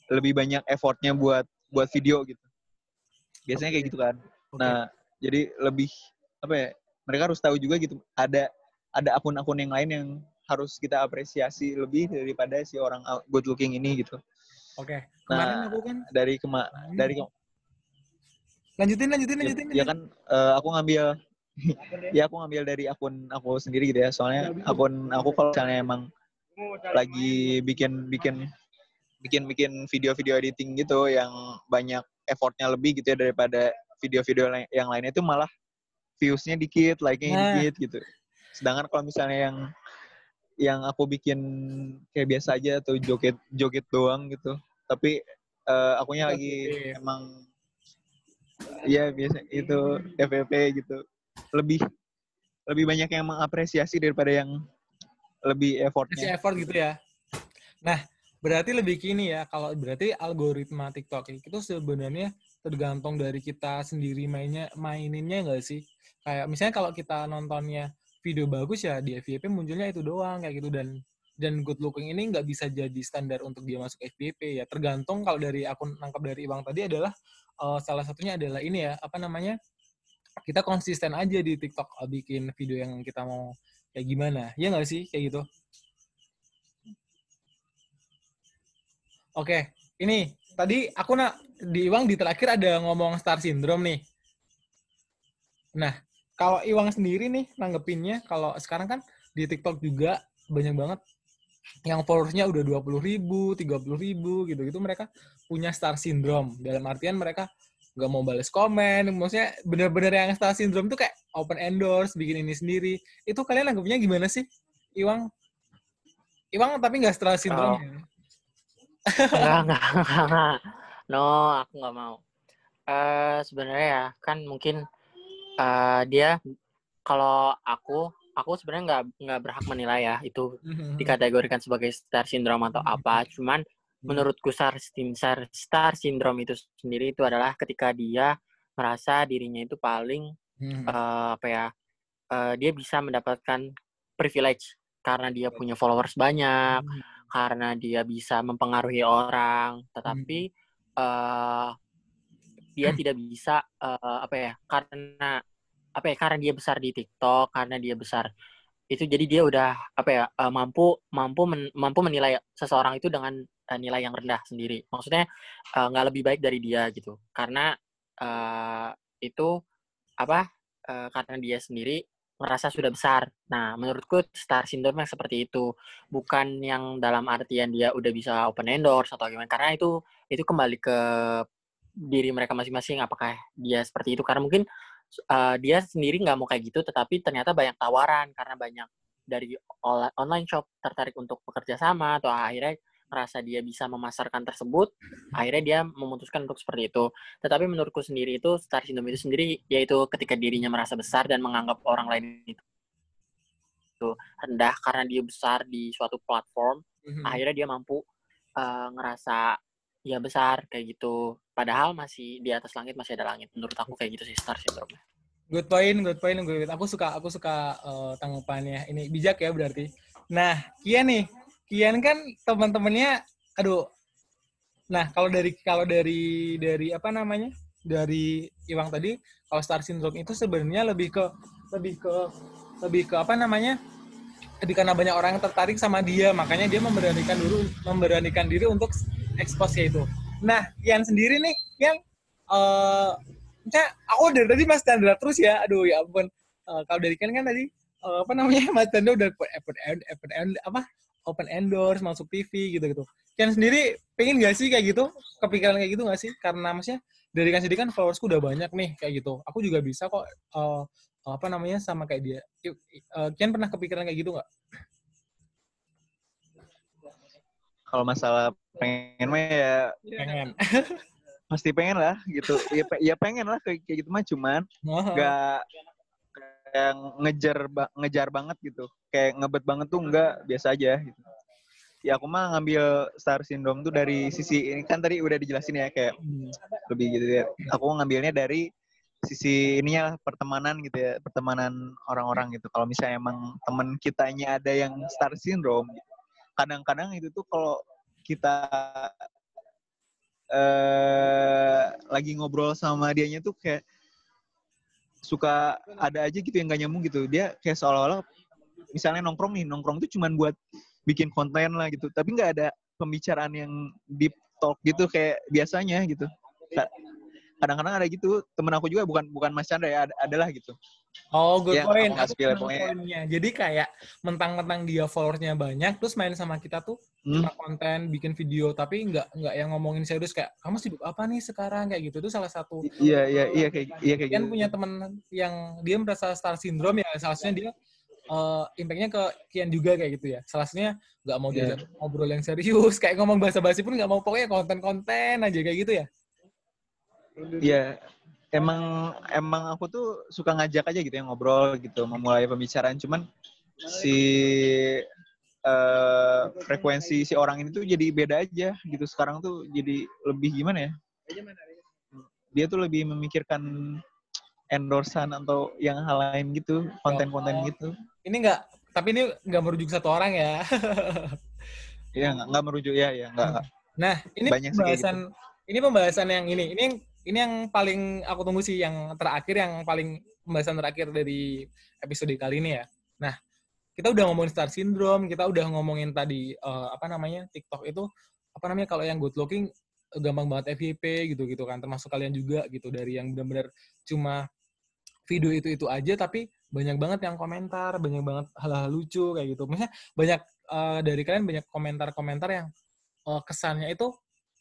lebih banyak effortnya buat buat video gitu biasanya kayak gitu kan Oke. nah jadi lebih apa ya mereka harus tahu juga gitu ada ada akun-akun yang lain yang harus kita apresiasi lebih daripada si orang good looking ini gitu Oke. Kemarin Nah, aku kan dari kema dari ke- lanjutin lanjutin ya, lanjutin. ya kan eh, aku ngambil ya aku ngambil dari akun aku sendiri gitu ya soalnya akun aku kalau misalnya emang lagi bikin bikin bikin bikin video-video editing gitu yang banyak effortnya lebih gitu ya daripada video-video yang lainnya itu malah viewsnya dikit, like-nya Nah. dikit gitu. Sedangkan kalau misalnya yang yang aku bikin kayak biasa aja atau joget joget doang gitu, tapi eh, akunya lagi emang ya biasa itu FVP gitu lebih lebih banyak yang mengapresiasi daripada yang lebih Kasih effortnya. effort gitu ya. Nah, berarti lebih kini ya kalau berarti algoritma TikTok itu sebenarnya tergantung dari kita sendiri mainnya maininnya enggak sih? Kayak misalnya kalau kita nontonnya video bagus ya di FYP munculnya itu doang kayak gitu. Dan dan good looking ini nggak bisa jadi standar untuk dia masuk FYP ya. Tergantung kalau dari akun nangkap dari Ibang tadi adalah eh, salah satunya adalah ini ya apa namanya? Kita konsisten aja di TikTok eh, bikin video yang kita mau kayak gimana. Ya nggak sih? Kayak gitu Oke, ini tadi aku nak di Iwang di terakhir ada ngomong star syndrome nih. Nah, kalau Iwang sendiri nih nanggepinnya, kalau sekarang kan di TikTok juga banyak banget yang followersnya udah 20 ribu, 30 ribu gitu-gitu mereka punya star syndrome. Dalam artian mereka nggak mau balas komen, maksudnya bener-bener yang star syndrome tuh kayak open endorse, bikin ini sendiri. Itu kalian nanggepnya gimana sih, Iwang? Iwang tapi nggak star syndrome ya? Enggak, enggak, enggak, enggak. No, aku nggak mau. Eh sebenarnya ya, kan mungkin eh dia kalau aku, aku sebenarnya nggak nggak berhak menilai ya itu dikategorikan sebagai star syndrome atau apa. Cuman menurutku star, star, star syndrome itu sendiri itu adalah ketika dia merasa dirinya itu paling eh, apa ya, eh, dia bisa mendapatkan privilege karena dia punya followers banyak. Karena dia bisa mempengaruhi orang, tetapi eh dia tidak bisa eh, apa ya? Karena apa ya? Karena dia besar di TikTok, karena dia besar itu jadi dia udah apa ya? eh, mampu mampu men- mampu menilai seseorang itu dengan eh, nilai yang rendah sendiri. Maksudnya nggak lebih baik dari dia gitu. Karena eh, itu apa? eh, karena dia sendiri merasa sudah besar. Nah, menurutku star syndrome seperti itu bukan yang dalam artian dia udah bisa open endorse atau gimana karena itu itu kembali ke diri mereka masing-masing apakah dia seperti itu karena mungkin uh, dia sendiri nggak mau kayak gitu tetapi ternyata banyak tawaran karena banyak dari online shop tertarik untuk bekerja sama atau akhirnya merasa dia bisa memasarkan tersebut akhirnya dia memutuskan untuk seperti itu tetapi menurutku sendiri itu star syndrome itu sendiri yaitu ketika dirinya merasa besar dan menganggap orang lain itu rendah karena dia besar di suatu platform Mhm. akhirnya dia mampu uh, ngerasa ya besar kayak gitu padahal masih di atas langit masih ada langit menurut aku kayak gitu sih star syndrome Good point, good point, good point. Aku suka, aku suka eh, tanggapannya. Ini bijak ya berarti. Nah, Kian nih, Kian kan teman-temannya, aduh. Nah, kalau dari kalau dari dari apa namanya? Dari Iwang tadi, kalau star syndrome itu sebenarnya lebih ke lebih ke lebih ke apa namanya? Jadi karena banyak orang yang tertarik sama dia, makanya dia memberanikan dulu memberanikan diri untuk expose itu. Nah, Kian sendiri nih, Kian eh Maksudnya aku dari tadi Mas Chandra terus ya. Aduh ya ampun. Eh, kalau dari kan kan tadi eh, apa namanya Mas Chandra udah open end, open end, apa open endorse masuk TV gitu gitu. Kan sendiri pengen gak sih kayak gitu? Kepikiran kayak gitu gak sih? Karena maksudnya dari kan sendiri kan followersku udah banyak nih kayak gitu. Aku juga bisa kok eh, apa namanya sama kayak dia. Uh, Kian pernah kepikiran kayak gitu nggak? Kalau masalah pengen mah ya Pengen. pasti pengen lah gitu. Ya, pe- ya pengen lah kayak kayak gitu mah cuman nggak kayak ngejar ngejar banget gitu. Kayak ngebet banget tuh enggak biasa aja gitu. Ya aku mah ngambil star syndrome tuh dari sisi ini kan tadi udah dijelasin ya kayak Hmm. lebih gitu ya. Aku ngambilnya dari sisi ininya lah, pertemanan gitu ya, pertemanan orang-orang gitu. Kalau misalnya emang temen kitanya ada yang star syndrome, kadang-kadang itu tuh kalau kita eh lagi ngobrol sama dianya tuh kayak suka ada aja gitu yang gak nyambung gitu. Dia kayak seolah-olah misalnya nongkrong nih, nongkrong tuh cuman buat bikin konten lah gitu. Tapi nggak ada pembicaraan yang deep talk gitu kayak biasanya gitu. Ka- Kadang-kadang ada gitu. Temen aku juga bukan bukan Mas Chandra ya, ada, adalah gitu. Oh, good Ya, point. Aku spill, poinnya. Jadi kayak mentang-mentang dia followersnya banyak, terus main sama kita tuh Hmm. cuma konten, bikin video, tapi nggak nggak yang ngomongin serius kayak kamu sibuk apa nih sekarang kayak gitu. Itu salah satu. Iya iya iya kayak iya kayak Kian gitu. punya teman yang dia merasa star syndrome ya, salah satunya dia eh impactnya ke Kian juga kayak gitu ya. Salah satunya nggak mau Iya. diajak ngobrol yang serius, kayak ngomong bahasa-basi pun nggak mau pokoknya konten-konten aja kayak gitu ya. Iya. Emang emang aku tuh suka ngajak aja gitu ya ngobrol gitu, memulai pembicaraan. Cuman si eh, frekuensi si orang ini tuh jadi beda aja gitu. Sekarang tuh jadi lebih gimana ya? Dia tuh lebih memikirkan endorsan atau yang hal lain gitu, konten-konten gitu. Ini nggak, tapi ini nggak merujuk satu orang ya. Iya nggak nggak merujuk ya ya nggak. Nah, ini Banyak kayak pembahasan ini pembahasan yang ini. Ini yang ini yang paling aku tunggu sih yang terakhir yang paling pembahasan terakhir dari episode kali ini ya. Nah, kita udah ngomongin star syndrome, kita udah ngomongin tadi eh, apa namanya? TikTok itu apa namanya kalau yang good looking gampang banget FYP gitu-gitu kan. Termasuk kalian juga gitu dari yang benar-benar cuma video itu itu aja tapi banyak banget yang komentar, banyak banget hal-hal lucu kayak gitu. Maksudnya banyak eh, dari kalian banyak komentar-komentar yang eh, kesannya itu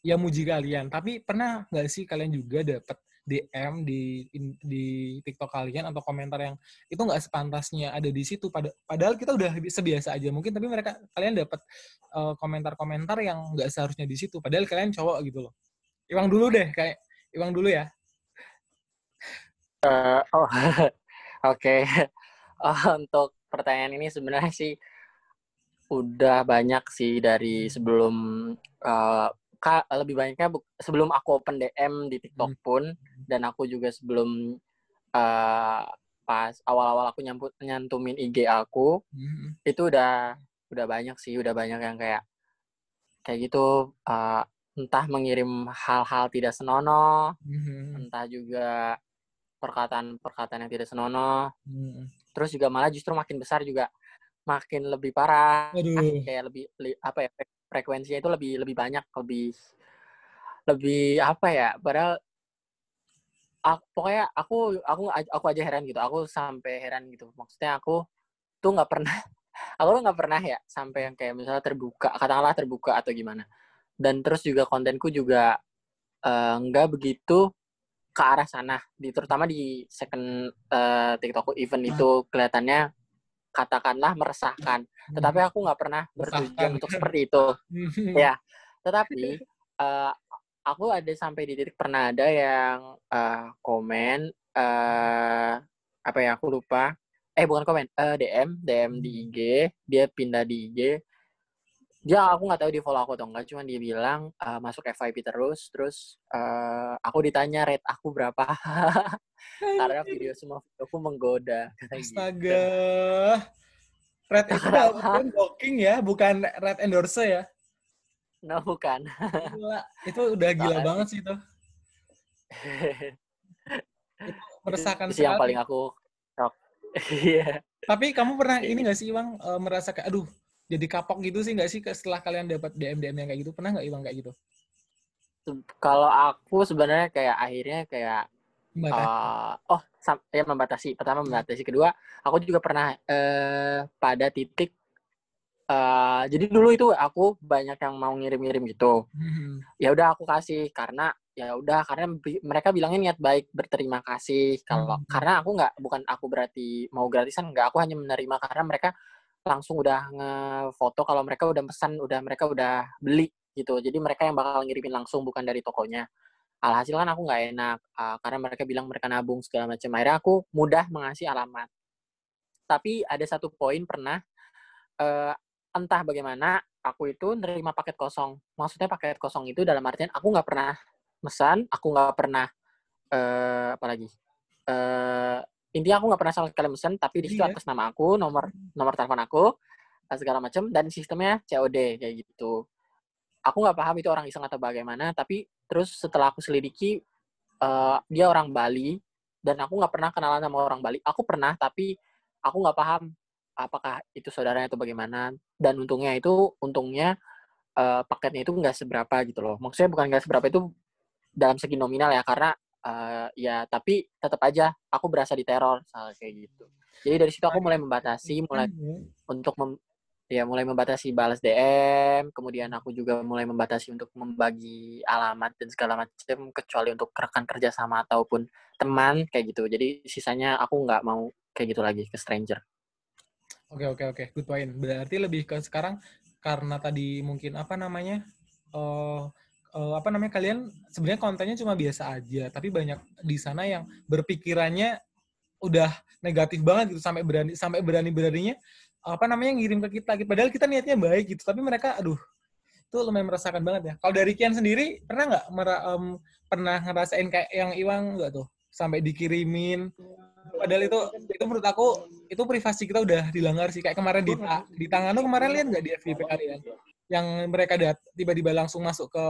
ya muji kalian. Tapi pernah nggak sih kalian juga dapet DM di di TikTok kalian atau komentar yang itu nggak sepantasnya ada di situ. Pada, padahal kita udah sebiasa aja mungkin, tapi mereka kalian dapat eh, komentar-komentar yang nggak seharusnya di situ. Padahal kalian cowok gitu loh. Iwang dulu deh, kayak Iwang dulu ya. Eh, oh oke Oh, untuk pertanyaan ini sebenarnya sih udah banyak sih dari sebelum eh, ka, lebih banyaknya bu- sebelum aku open DM di TikTok Hmm. pun dan aku juga sebelum eh, pas awal-awal aku nyamput nyantumin IG aku Hmm. itu udah udah banyak sih udah banyak yang kayak kayak gitu uh, entah mengirim hal-hal tidak senonoh Hmm. entah juga perkataan-perkataan yang tidak senonoh Hmm. terus juga malah justru makin besar juga makin lebih parah Aduh. kayak lebih li- apa ya frekuensinya itu lebih lebih banyak lebih lebih apa ya padahal aku, pokoknya aku aku aku aja heran gitu aku sampai heran gitu. Maksudnya aku tuh nggak pernah aku tuh nggak pernah ya sampai yang kayak misalnya terbuka katakanlah terbuka atau gimana. Dan terus juga kontenku juga eh, nggak begitu ke arah sana. Di terutama di second eh, TikTokku event itu kelihatannya katakanlah meresahkan. Tetapi aku nggak pernah bertujuan untuk seperti itu. Hmm. ya tetapi eh, aku ada sampai di titik pernah ada yang eh, komen eh apa ya aku lupa. Eh bukan komen eh DM DM di IG dia pindah di IG dia aku nggak tahu di follow aku atau enggak cuman dia bilang eh, masuk FYP terus terus eh, aku ditanya rate aku berapa karena video semua videoku menggoda gitu. Astaga. Red itu bukan blocking ya, bukan red endorse ya. no bukan Gila, itu udah gila Soalnya- banget sih itu. Meresahkan itu sih yang paling aku shock iya Tapi kamu pernah ini gak sih, Iwang, eh, merasa kayak, aduh, jadi kapok gitu sih gak sih setelah kalian dapat DM-DM yang kayak gitu? Pernah gak, Iwang, kayak gitu? kalau aku sebenarnya kayak akhirnya kayak Membatasi. uh, oh sam- ya membatasi pertama membatasi kedua aku juga pernah eh pada titik eh jadi dulu itu aku banyak yang mau ngirim-ngirim gitu Hmm. ya udah aku kasih karena ya udah karena bi- mereka bilangnya niat baik berterima kasih kalau Hmm. karena aku nggak bukan aku berarti mau gratisan nggak aku hanya menerima karena mereka langsung udah ngefoto kalau mereka udah pesan udah mereka udah beli gitu. Jadi mereka yang bakal ngirimin langsung bukan dari tokonya. Alhasil kan aku nggak enak uh, karena mereka bilang mereka nabung segala macam. Akhirnya aku mudah mengasih alamat. Tapi ada satu poin pernah eh, entah bagaimana aku itu nerima paket kosong. Maksudnya paket kosong itu dalam artian aku nggak pernah mesan aku nggak pernah eh apalagi intinya aku nggak pernah sama sekali mesen tapi di situ Iya. atas nama aku nomor nomor telepon aku eh, segala macam dan sistemnya COD kayak gitu. Aku nggak paham itu orang iseng atau bagaimana tapi terus setelah aku selidiki eh, dia orang Bali dan aku nggak pernah kenalan sama orang Bali. Aku pernah tapi aku nggak paham apakah itu saudaranya atau bagaimana. Dan untungnya itu untungnya eh, paketnya itu nggak seberapa gitu loh. Maksudnya bukan nggak seberapa itu dalam segi nominal ya karena eh, ya tapi tetap aja aku berasa diteror soal kayak gitu jadi dari situ aku mulai membatasi mulai untuk mem- ya mulai membatasi balas DM, kemudian aku juga mulai membatasi untuk membagi alamat dan segala macam kecuali untuk rekan kerja sama ataupun teman kayak gitu. Jadi sisanya aku nggak mau kayak gitu lagi ke stranger. Oke oke oke, good point. Berarti lebih ke sekarang karena tadi mungkin apa namanya, eh eh, apa namanya kalian sebenarnya kontennya cuma biasa aja, tapi banyak di sana yang berpikirannya udah negatif banget gitu sampai berani sampai berani beraninya apa namanya ngirim ke kita. gitu. Padahal kita niatnya baik gitu, tapi mereka aduh itu lumayan merasakan banget ya. Kalau dari Kian sendiri pernah nggak em, pernah ngerasain kayak yang Iwang nggak tuh sampai dikirimin padahal itu itu menurut aku itu privasi kita udah dilanggar sih kayak kemarin di di tangan lu kemarin lihat nggak di FVP kalian yang mereka dat tiba-tiba langsung masuk ke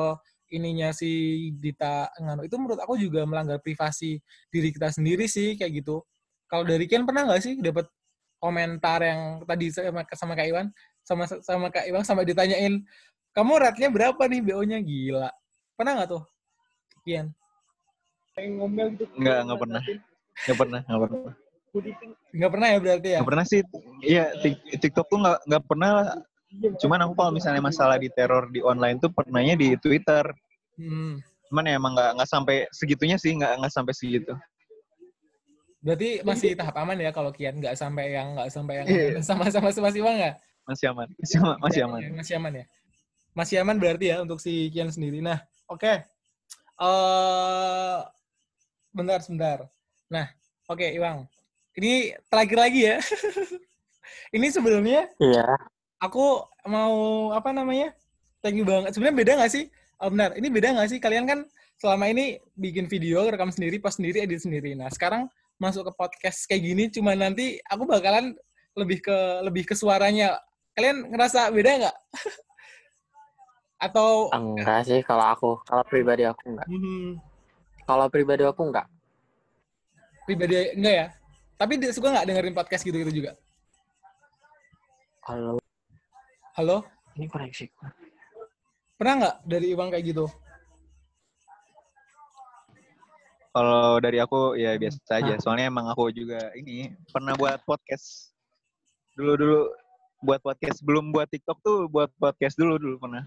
ininya si Dita Ngano itu menurut aku juga melanggar privasi diri kita sendiri sih kayak gitu kalau dari Kian pernah nggak sih dapat komentar yang tadi sama sama Kak Iwan sama sama Kak Iwan sama ditanyain kamu rate-nya berapa nih BO-nya gila pernah nggak tuh Kian Enggak, enggak pernah. Enggak pernah, enggak pernah. nggak pernah ya berarti ya Enggak pernah sih. Iya, Tik- TikTok tuh enggak enggak pernah. Cuman aku kalau misalnya masalah di teror di online tuh pernahnya di Twitter. Hmm. Cuman ya emang enggak enggak sampai segitunya sih, enggak enggak sampai segitu. Berarti masih tahap aman ya kalau Kian nggak sampai yang nggak sampai yang Iya. sama-sama sama si Bang nggak? Masih aman. Masih aman, masih aman. Masih aman ya. Masih aman berarti ya untuk si Kian sendiri. Nah, oke. Eh bentar sebentar. Nah, oke Iwang. Ini terakhir lagi ya. Ini sebenarnya Iya. Aku mau apa namanya? Thank you banget. Sebenarnya beda nggak sih? Oh, benar. Ini beda nggak sih? Kalian kan selama ini bikin video, rekam sendiri, post sendiri, edit sendiri. Nah, sekarang masuk ke podcast kayak gini cuma nanti aku bakalan lebih ke lebih ke suaranya. Kalian ngerasa beda nggak? Atau Enggak sih kalau aku. Kalau pribadi aku enggak. hmm, Kalau pribadi aku enggak. pribadi enggak ya? Tapi suka nggak dengerin podcast gitu-gitu juga? Kalau Halo? ini koneksi. Pernah nggak dari Iwang kayak gitu? Kalau dari aku ya biasa aja. Soalnya emang aku juga ini pernah buat podcast. Dulu-dulu buat podcast belum buat TikTok tuh buat podcast dulu dulu pernah.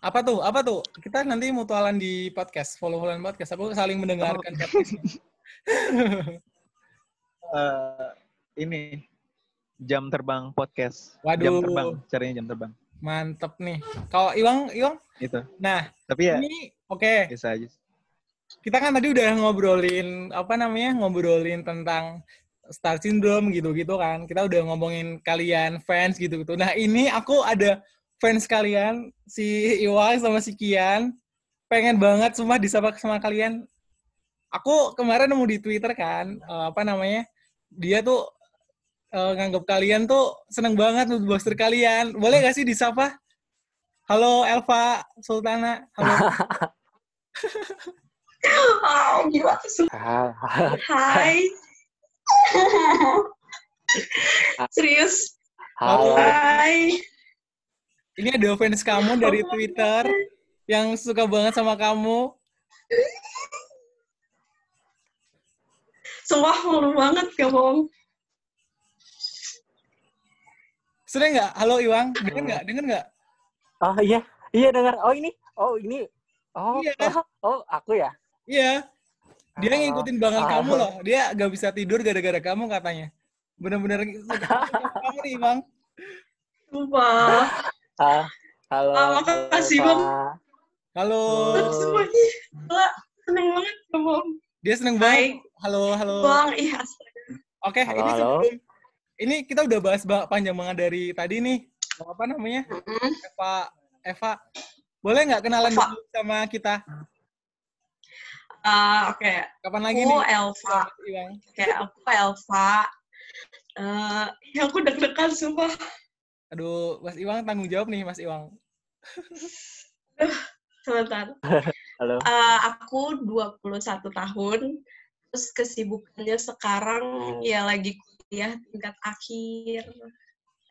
Apa tuh? Apa tuh? Kita nanti mutualan di podcast, follow-followan podcast. Aku saling mendengarkan podcast. Eh, ini jam terbang podcast. Waduh. Jam terbang, caranya jam terbang. Mantep nih. Kalau Iwang, Iwang, Itu. nah Tapi ya ini oke. biasa aja. Kita kan tadi udah ngobrolin apa namanya? Ngobrolin tentang Star Syndrome gitu-gitu kan. Kita udah ngomongin kalian fans gitu-gitu. Nah, ini aku ada fans kalian si Iwang sama si Kian. Pengen banget semua disapa sama kalian. Aku kemarin nemu di Twitter kan, eh, apa namanya? Dia tuh eh, nganggap kalian tuh seneng banget untuk poster kalian. Boleh gak sih disapa? Halo Elva Sultana. Halo. Oh, gila. Ah, Hai. Serius? Halo. Hai. Ini ada fans kamu dari Twitter yang suka banget sama kamu. Sumpah malu banget gak bohong. Sering nggak? Halo Iwang, denger nggak? Denger nggak? Oh iya, iya dengar. Oh ini, oh ini. Oh, Iya. oh, oh, aku ya. Iya. Dia Oh. ngikutin banget Ah. kamu loh. Dia gak bisa tidur gara-gara kamu katanya. Bener-bener kamu nih Iwang. Sumpah. Ah, halo. Ah, makasih, Bang. Halo. Gila. Seneng banget bohong. Dia seneng Hai. banget. Halo, halo. Bang, ih astaga. Oke, Halo, ini sebelum ini kita udah bahas ba- panjang banget dari tadi nih. Apa namanya? Mm-mm. Eva Eva. Boleh nggak kenalan Eva. dulu sama kita? Ah, Oke, Kapan lagi aku nih? Elva. Iwang. Kayak aku Elva. Eh, ya aku deg-degan sumpah. Aduh, Mas Iwang tanggung jawab nih, Mas Iwang. Sebentar. Halo. Eh, aku 21 tahun. Terus kesibukannya sekarang ya lagi kuliah tingkat akhir.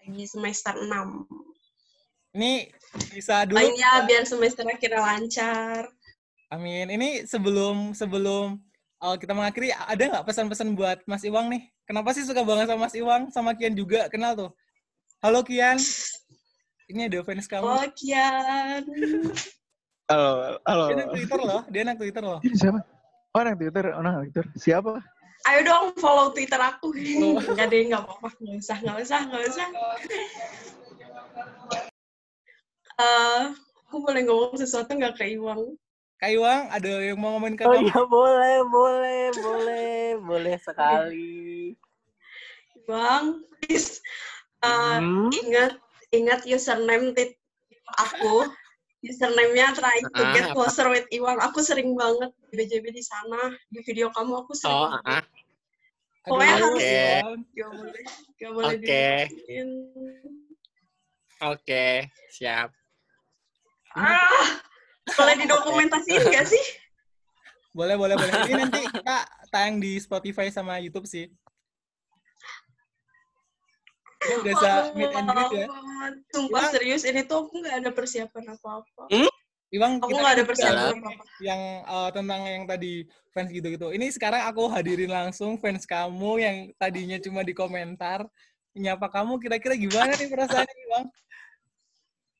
Lagi semester 6. Ini bisa dulu. Lainnya biar semester akhirnya lancar. Amin. Ini sebelum sebelum uh, kita mengakhiri, ada nggak pesan-pesan buat Mas Iwang nih? Kenapa sih suka banget sama Mas Iwang? Sama Kian juga kenal tuh. Halo Kian. Ini ada fans kamu. Oh, Kian. Halo, halo. Dia anak Twitter loh. Dia anak Twitter loh. Ini siapa? Oh, anak Twitter, oh, anak Twitter. Siapa? Ayo dong follow Twitter aku. Enggak deh, enggak apa-apa. Enggak usah, enggak usah, enggak usah. Eh, aku boleh ngomong sesuatu nggak ke Iwang? Kak Iwang, ada yang mau ngomongin ke Oh iya boleh, boleh, boleh, boleh sekali. Iwang, please. eh, Hmm? ingat ingat username tit aku username-nya try to Ah, get apa? closer with Iwan aku sering banget di BJB di sana di video kamu aku sering Oh, ah, pokoknya Aduh, harus Oke. Iwan. gak boleh gak boleh Oke. oke, siap. ah boleh didokumentasiin gak sih Boleh, boleh, boleh. Ini nanti kita tayang di Spotify sama YouTube sih. Ini bisa meet and greet ya. Sumpah Iwan. serius ini tuh aku nggak ada persiapan apa-apa Iwang, aku kita nggak ada juga persiapan apa-apa yang uh, tentang yang tadi fans gitu-gitu. Ini sekarang aku hadirin langsung fans kamu yang tadinya cuma di komentar nyapa kamu kira-kira gimana nih perasaannya Bang?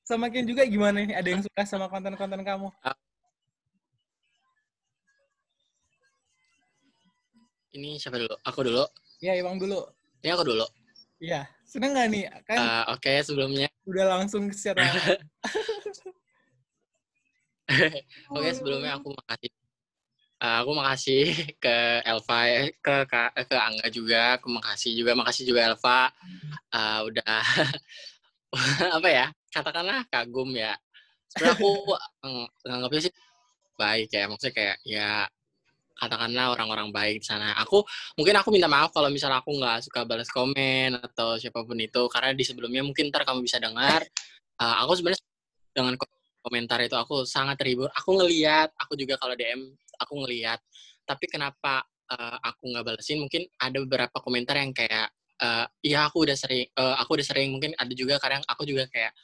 Sama Ken juga gimana nih? Ada yang suka sama konten-konten kamu? Ini siapa dulu? Aku dulu. Ya, Iwang dulu. Ini aku dulu. Iya, seneng nggak nih? Kan Eh, Oke, sebelumnya. udah langsung secara Oke, sebelumnya aku makasih. Eh, aku makasih ke Elva, ke, ke ke Angga juga. Aku makasih juga, makasih juga Elva. Eh, udah apa ya? Katakanlah kagum ya. Sebenarnya aku ng- nganggapnya sih baik ya. Maksudnya kayak ya katakanlah orang-orang baik di sana. Aku mungkin aku minta maaf kalau misalnya aku nggak suka balas komen atau siapa pun itu karena di sebelumnya mungkin ntar kamu bisa dengar. Uh, aku sebenarnya dengan komentar itu aku sangat terhibur. Aku ngeliat, aku juga kalau DM aku ngeliat. Tapi kenapa uh, aku nggak balesin? Mungkin ada beberapa komentar yang kayak, uh, ya aku udah sering, uh, aku udah sering. Mungkin ada juga kadang aku juga kayak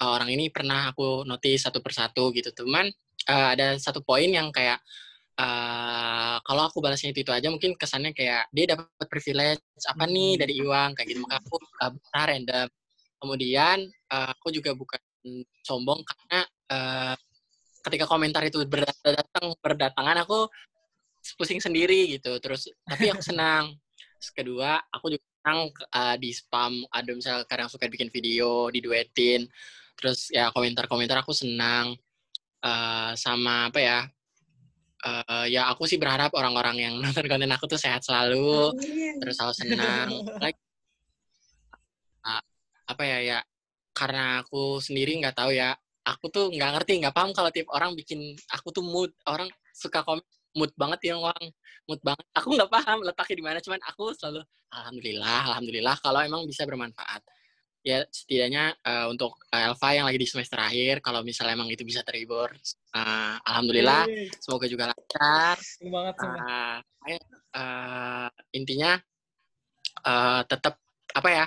uh, orang ini pernah aku notice satu persatu gitu. Cuman uh, ada satu poin yang kayak uh, kalau aku balasnya itu itu aja mungkin kesannya kayak dia dapat privilege apa nih dari hmm. Iwang kayak gitu. Maka aku uh, random. Kemudian uh, aku juga bukan sombong karena uh, ketika komentar itu berdatang berdatangan aku pusing sendiri gitu. Terus tapi aku senang. Terus kedua aku juga senang uh, di spam ada misalnya kadang suka bikin video diduetin. Terus ya komentar-komentar aku senang uh, sama apa ya uh, ya aku sih berharap orang-orang yang nonton konten aku tuh sehat selalu, terus selalu senang. like, uh, apa ya ya karena aku sendiri nggak tahu ya, aku tuh nggak ngerti, nggak paham kalau tiap orang bikin aku tuh mood orang suka komen mood banget ya orang mood banget. Aku nggak paham letaknya di mana, cuman aku selalu alhamdulillah, alhamdulillah kalau emang bisa bermanfaat ya setidaknya uh, untuk uh, Elva yang lagi di semester akhir kalau misalnya emang itu bisa terhibur uh, alhamdulillah Yeay. semoga juga lancar. Banget uh, uh, intinya uh, tetap apa ya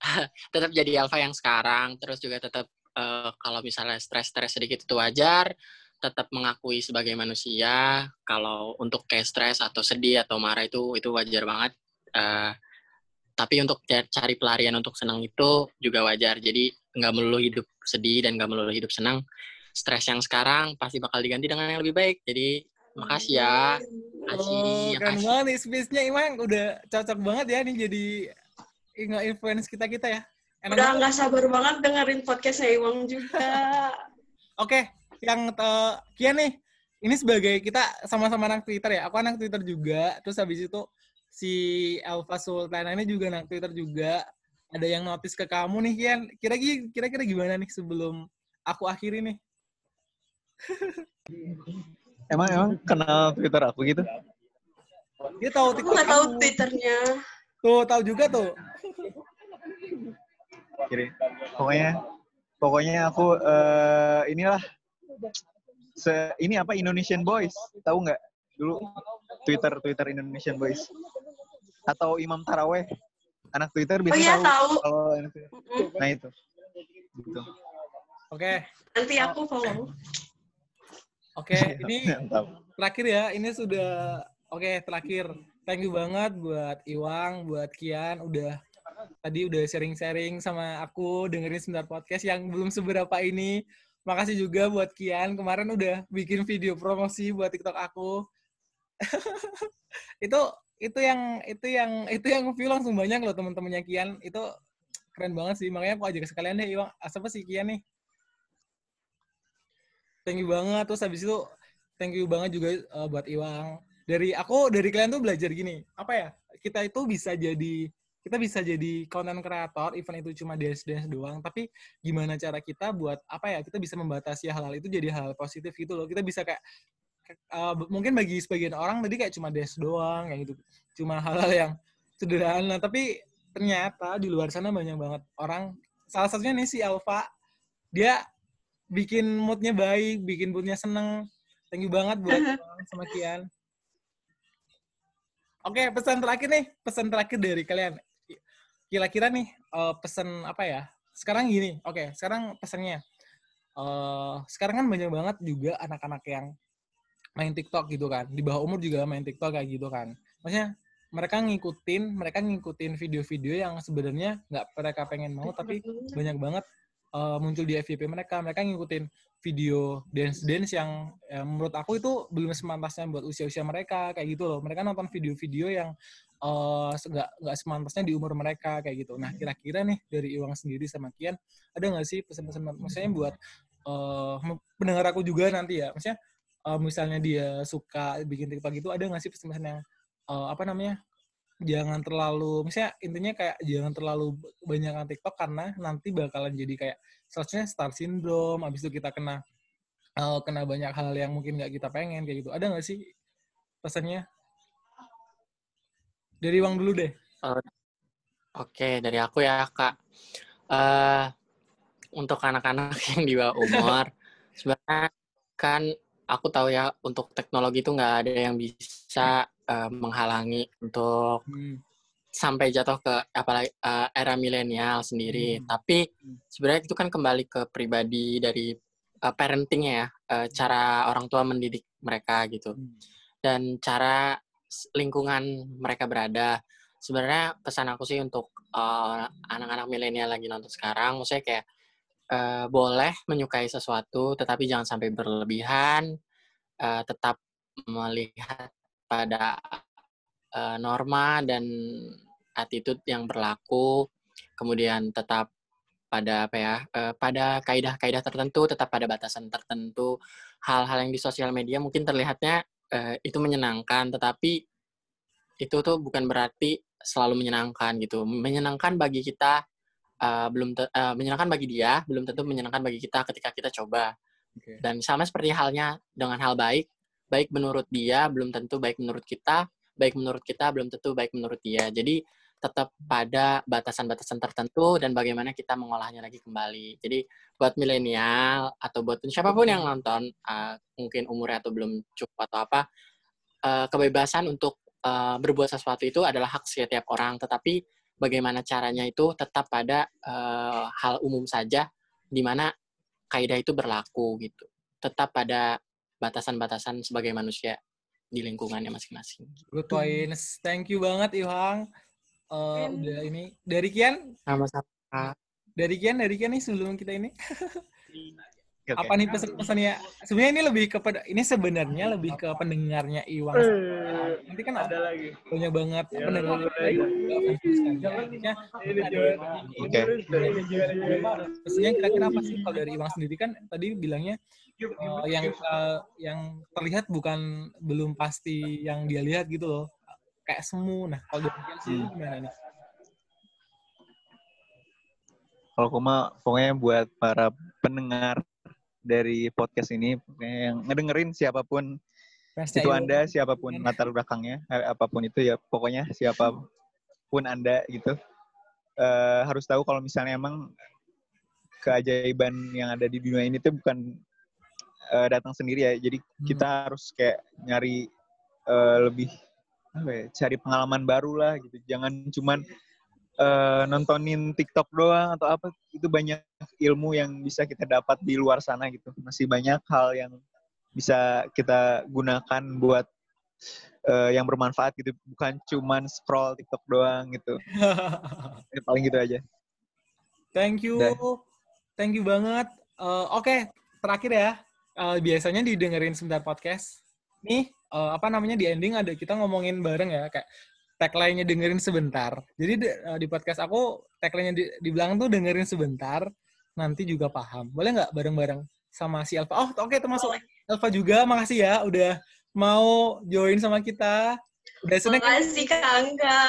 tetap jadi Elva yang sekarang terus juga tetap uh, kalau misalnya stres-stres sedikit itu wajar tetap mengakui sebagai manusia kalau untuk kayak stres atau sedih atau marah itu itu wajar banget. Uh, tapi untuk cari pelarian untuk senang itu juga wajar. Jadi nggak melulu hidup sedih dan nggak melulu hidup senang stres yang sekarang pasti bakal diganti dengan yang lebih baik. Jadi makasih ya. Makasih oh, keren banget nih space-nya Imang udah cocok banget ya nih jadi nggak influence kita kita ya. Enak udah nggak sabar banget dengerin podcastnya Imang juga. Oke okay, yang uh, Kian nih. Ini sebagai kita sama-sama anak Twitter ya. Aku anak Twitter juga. Terus habis itu si Alfa Sultana ini juga nang Twitter juga ada yang notice ke kamu nih Kian. Kira-kira kira-kira gimana nih sebelum aku akhiri nih? emang emang kenal Twitter aku gitu? Dia tahu TikTok. Aku tahu Twitternya. Tuh, tahu juga tuh. Kiri. Pokoknya pokoknya aku uh, inilah se ini apa Indonesian Boys, tahu nggak? Dulu Twitter Twitter Indonesian Boys atau Imam Taraweh. Anak Twitter bisa oh, iya, tahu, kalau nah itu. Gitu. oke. Okay. nanti aku follow. Oke okay, ini terakhir ya. Ini sudah oke okay, terakhir. Thank you banget buat Iwang buat Kian. Udah tadi udah sharing-sharing sama aku dengerin sebentar podcast yang belum seberapa ini. Makasih juga buat Kian. Kemarin udah bikin video promosi buat TikTok aku. Itu itu yang itu yang itu yang view langsung banyak loh teman-temannya Kian. Itu keren banget sih. Makanya aku ajak sekalian deh Iwang. Apa sih Kian nih? Thank you banget. Terus habis itu thank you banget juga uh, buat Iwang. Dari aku dari kalian tuh belajar gini. Apa ya? Kita itu bisa jadi kita bisa jadi content creator. Event itu cuma dance dance doang. Tapi gimana cara kita buat apa ya? Kita bisa membatasi hal-hal itu jadi hal positif gitu loh. Kita bisa kayak uh, mungkin bagi sebagian orang tadi kayak cuma des doang kayak gitu. Cuma hal-hal yang sederhana. Tapi ternyata di luar sana banyak banget orang. Salah satunya nih si Alfa dia bikin moodnya baik bikin moodnya seneng. Thank you banget buat sama Kian oke pesan terakhir nih. Pesan terakhir dari kalian. Kira-kira nih uh, pesan apa ya? Sekarang gini. Oke sekarang pesannya. Uh, sekarang kan banyak banget juga anak-anak yang main TikTok gitu kan. Di bawah umur juga main TikTok kayak gitu kan. Maksudnya mereka ngikutin, mereka ngikutin video-video yang sebenarnya nggak mereka pengen mau, tapi banyak banget uh, muncul di FYP mereka. Mereka ngikutin video dance-dance yang ya, menurut aku itu belum semantasnya buat usia-usia mereka kayak gitu loh. Mereka nonton video-video yang uh, nggak nggak semantasnya di umur mereka kayak gitu. Nah kira-kira nih dari Iwang sendiri sama Kian ada nggak sih pesan-pesan maksudnya buat uh, pendengar aku juga nanti ya, maksudnya uh, misalnya dia suka bikin TikTok gitu ada nggak sih pesan-pesan yang uh, apa namanya jangan terlalu misalnya intinya kayak jangan terlalu banyak TikTok karena nanti bakalan jadi kayak seharusnya star syndrome habis itu kita kena uh, kena banyak hal yang mungkin nggak kita pengen kayak gitu ada nggak sih pesannya? Dari Iwang dulu deh. Oke, dari aku ya, Kak. Eh untuk anak-anak yang di bawah umur, sebenarnya kan aku tahu ya untuk teknologi itu nggak ada yang bisa eh, menghalangi untuk Hmm. sampai jatuh ke apalagi eh, era milenial sendiri. Hmm. Tapi sebenarnya itu kan kembali ke pribadi dari eh, parentingnya ya, eh, cara orang tua mendidik mereka gitu Hmm. dan cara lingkungan mereka berada. Sebenarnya pesan aku sih untuk eh, anak-anak milenial lagi nonton sekarang, maksudnya kayak eh, boleh menyukai sesuatu, tetapi jangan sampai berlebihan. eh, tetap melihat pada eh, norma dan attitude yang berlaku, kemudian tetap pada apa ya, eh, pada kaidah-kaidah tertentu, tetap pada batasan tertentu. Hal-hal yang di sosial media mungkin terlihatnya eh, itu menyenangkan, tetapi itu tuh bukan berarti selalu menyenangkan gitu. Menyenangkan bagi kita eh, belum te- eh, menyenangkan bagi dia, belum tentu menyenangkan bagi kita ketika kita coba. Oke. Dan sama seperti halnya dengan hal baik, baik menurut dia belum tentu baik menurut kita, baik menurut kita belum tentu baik menurut dia. Jadi tetap pada batasan-batasan tertentu dan bagaimana kita mengolahnya lagi kembali. Jadi buat milenial atau buat siapa pun yang nonton, uh, mungkin umurnya atau belum cukup atau apa, uh, kebebasan untuk uh, berbuat sesuatu itu adalah hak setiap orang. Tetapi bagaimana caranya itu tetap pada uh, hal umum saja, di mana kaidah itu berlaku gitu. Tetap pada batasan-batasan sebagai manusia di lingkungannya masing-masing. Good points. Thank you banget Iwang. Eh, Ken. udah ini dari Kian, Sama-sama. dari Kian, dari Kian nih sebelum kita ini Oke. apa nih pesan-pesannya? Sebenarnya ini lebih kepada ini sebenarnya lebih ke pendengarnya Iwang. Nanti kan ada lagi banyak banget pendengar. Jadinya ada- Oke. Pesannya kira-kira apa sih kalau dari Iwang sendiri kan tadi bilangnya eh, yang eh, yang terlihat bukan belum pasti yang dia lihat gitu loh. Kayak semu. Nah, kalau dari Kian sendiri gimana nih? Kalau aku mah pokoknya buat para pendengar dari podcast ini pokoknya yang ngedengerin siapa pun Fansnya itu. Anda, siapa pun latar belakangnya, eh, apa pun itu ya pokoknya siapa pun Anda gitu. eh, harus tahu kalau misalnya emang keajaiban yang ada di dunia ini tuh bukan eh, datang sendiri ya. Jadi kita harus kayak nyari eh, lebih apa ya, cari pengalaman baru lah gitu. Jangan cuman eh, nontonin TikTok doang atau apa itu banyak ilmu yang bisa kita dapat di luar sana gitu. Masih banyak hal yang bisa kita gunakan buat eh, yang bermanfaat gitu, bukan cuman scroll TikTok doang gitu. Ya, paling gitu aja. Thank you. Dah. Thank you banget. Eh, Oke, terakhir ya. Eh, biasanya didengerin sebentar podcast. Nih, eh, apa namanya di ending ada kita ngomongin bareng ya kayak tagline-nya dengerin sebentar. Jadi di, eh, di podcast aku tagline-nya di, di belakang tuh dengerin sebentar, nanti juga paham. Boleh nggak bareng-bareng sama si Alfa? Oh, oke termasuk Alfa juga. Makasih ya udah mau join sama kita. Udah seneng? Makasih Kak Angga.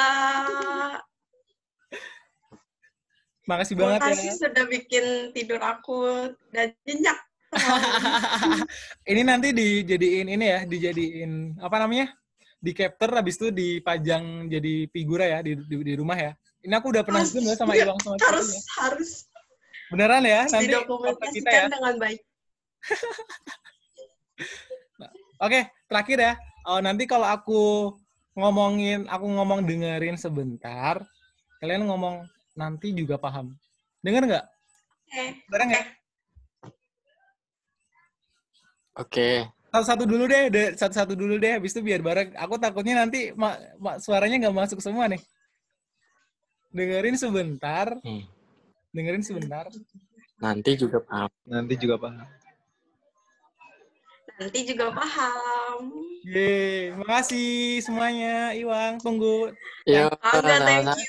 Makasih banget Makasih ya. sudah bikin tidur aku dan nyenyak. ini nanti dijadiin ini ya, dijadiin apa namanya? Di capture habis itu dipajang jadi figura ya di, di, di rumah ya. Ini aku udah pernah zoom ya sama Iwang sama harus ya. harus Beneran ya, nanti kontak kita ya. dengan baik. Oke, terakhir ya. Oh, nanti kalau aku ngomongin, aku ngomong dengerin sebentar, kalian ngomong nanti juga paham. Dengar nggak? Eh, Bareng ya? Oke. Satu-satu dulu deh, satu-satu dulu deh, habis itu biar bareng. Aku takutnya nanti ma- ma- suaranya nggak masuk semua nih. Dengerin sebentar, Hmm. dengerin sebentar. Nanti juga paham. Nanti juga paham. nanti juga paham. Yeay, makasih semuanya, Iwang. Tunggu Angga, thank you.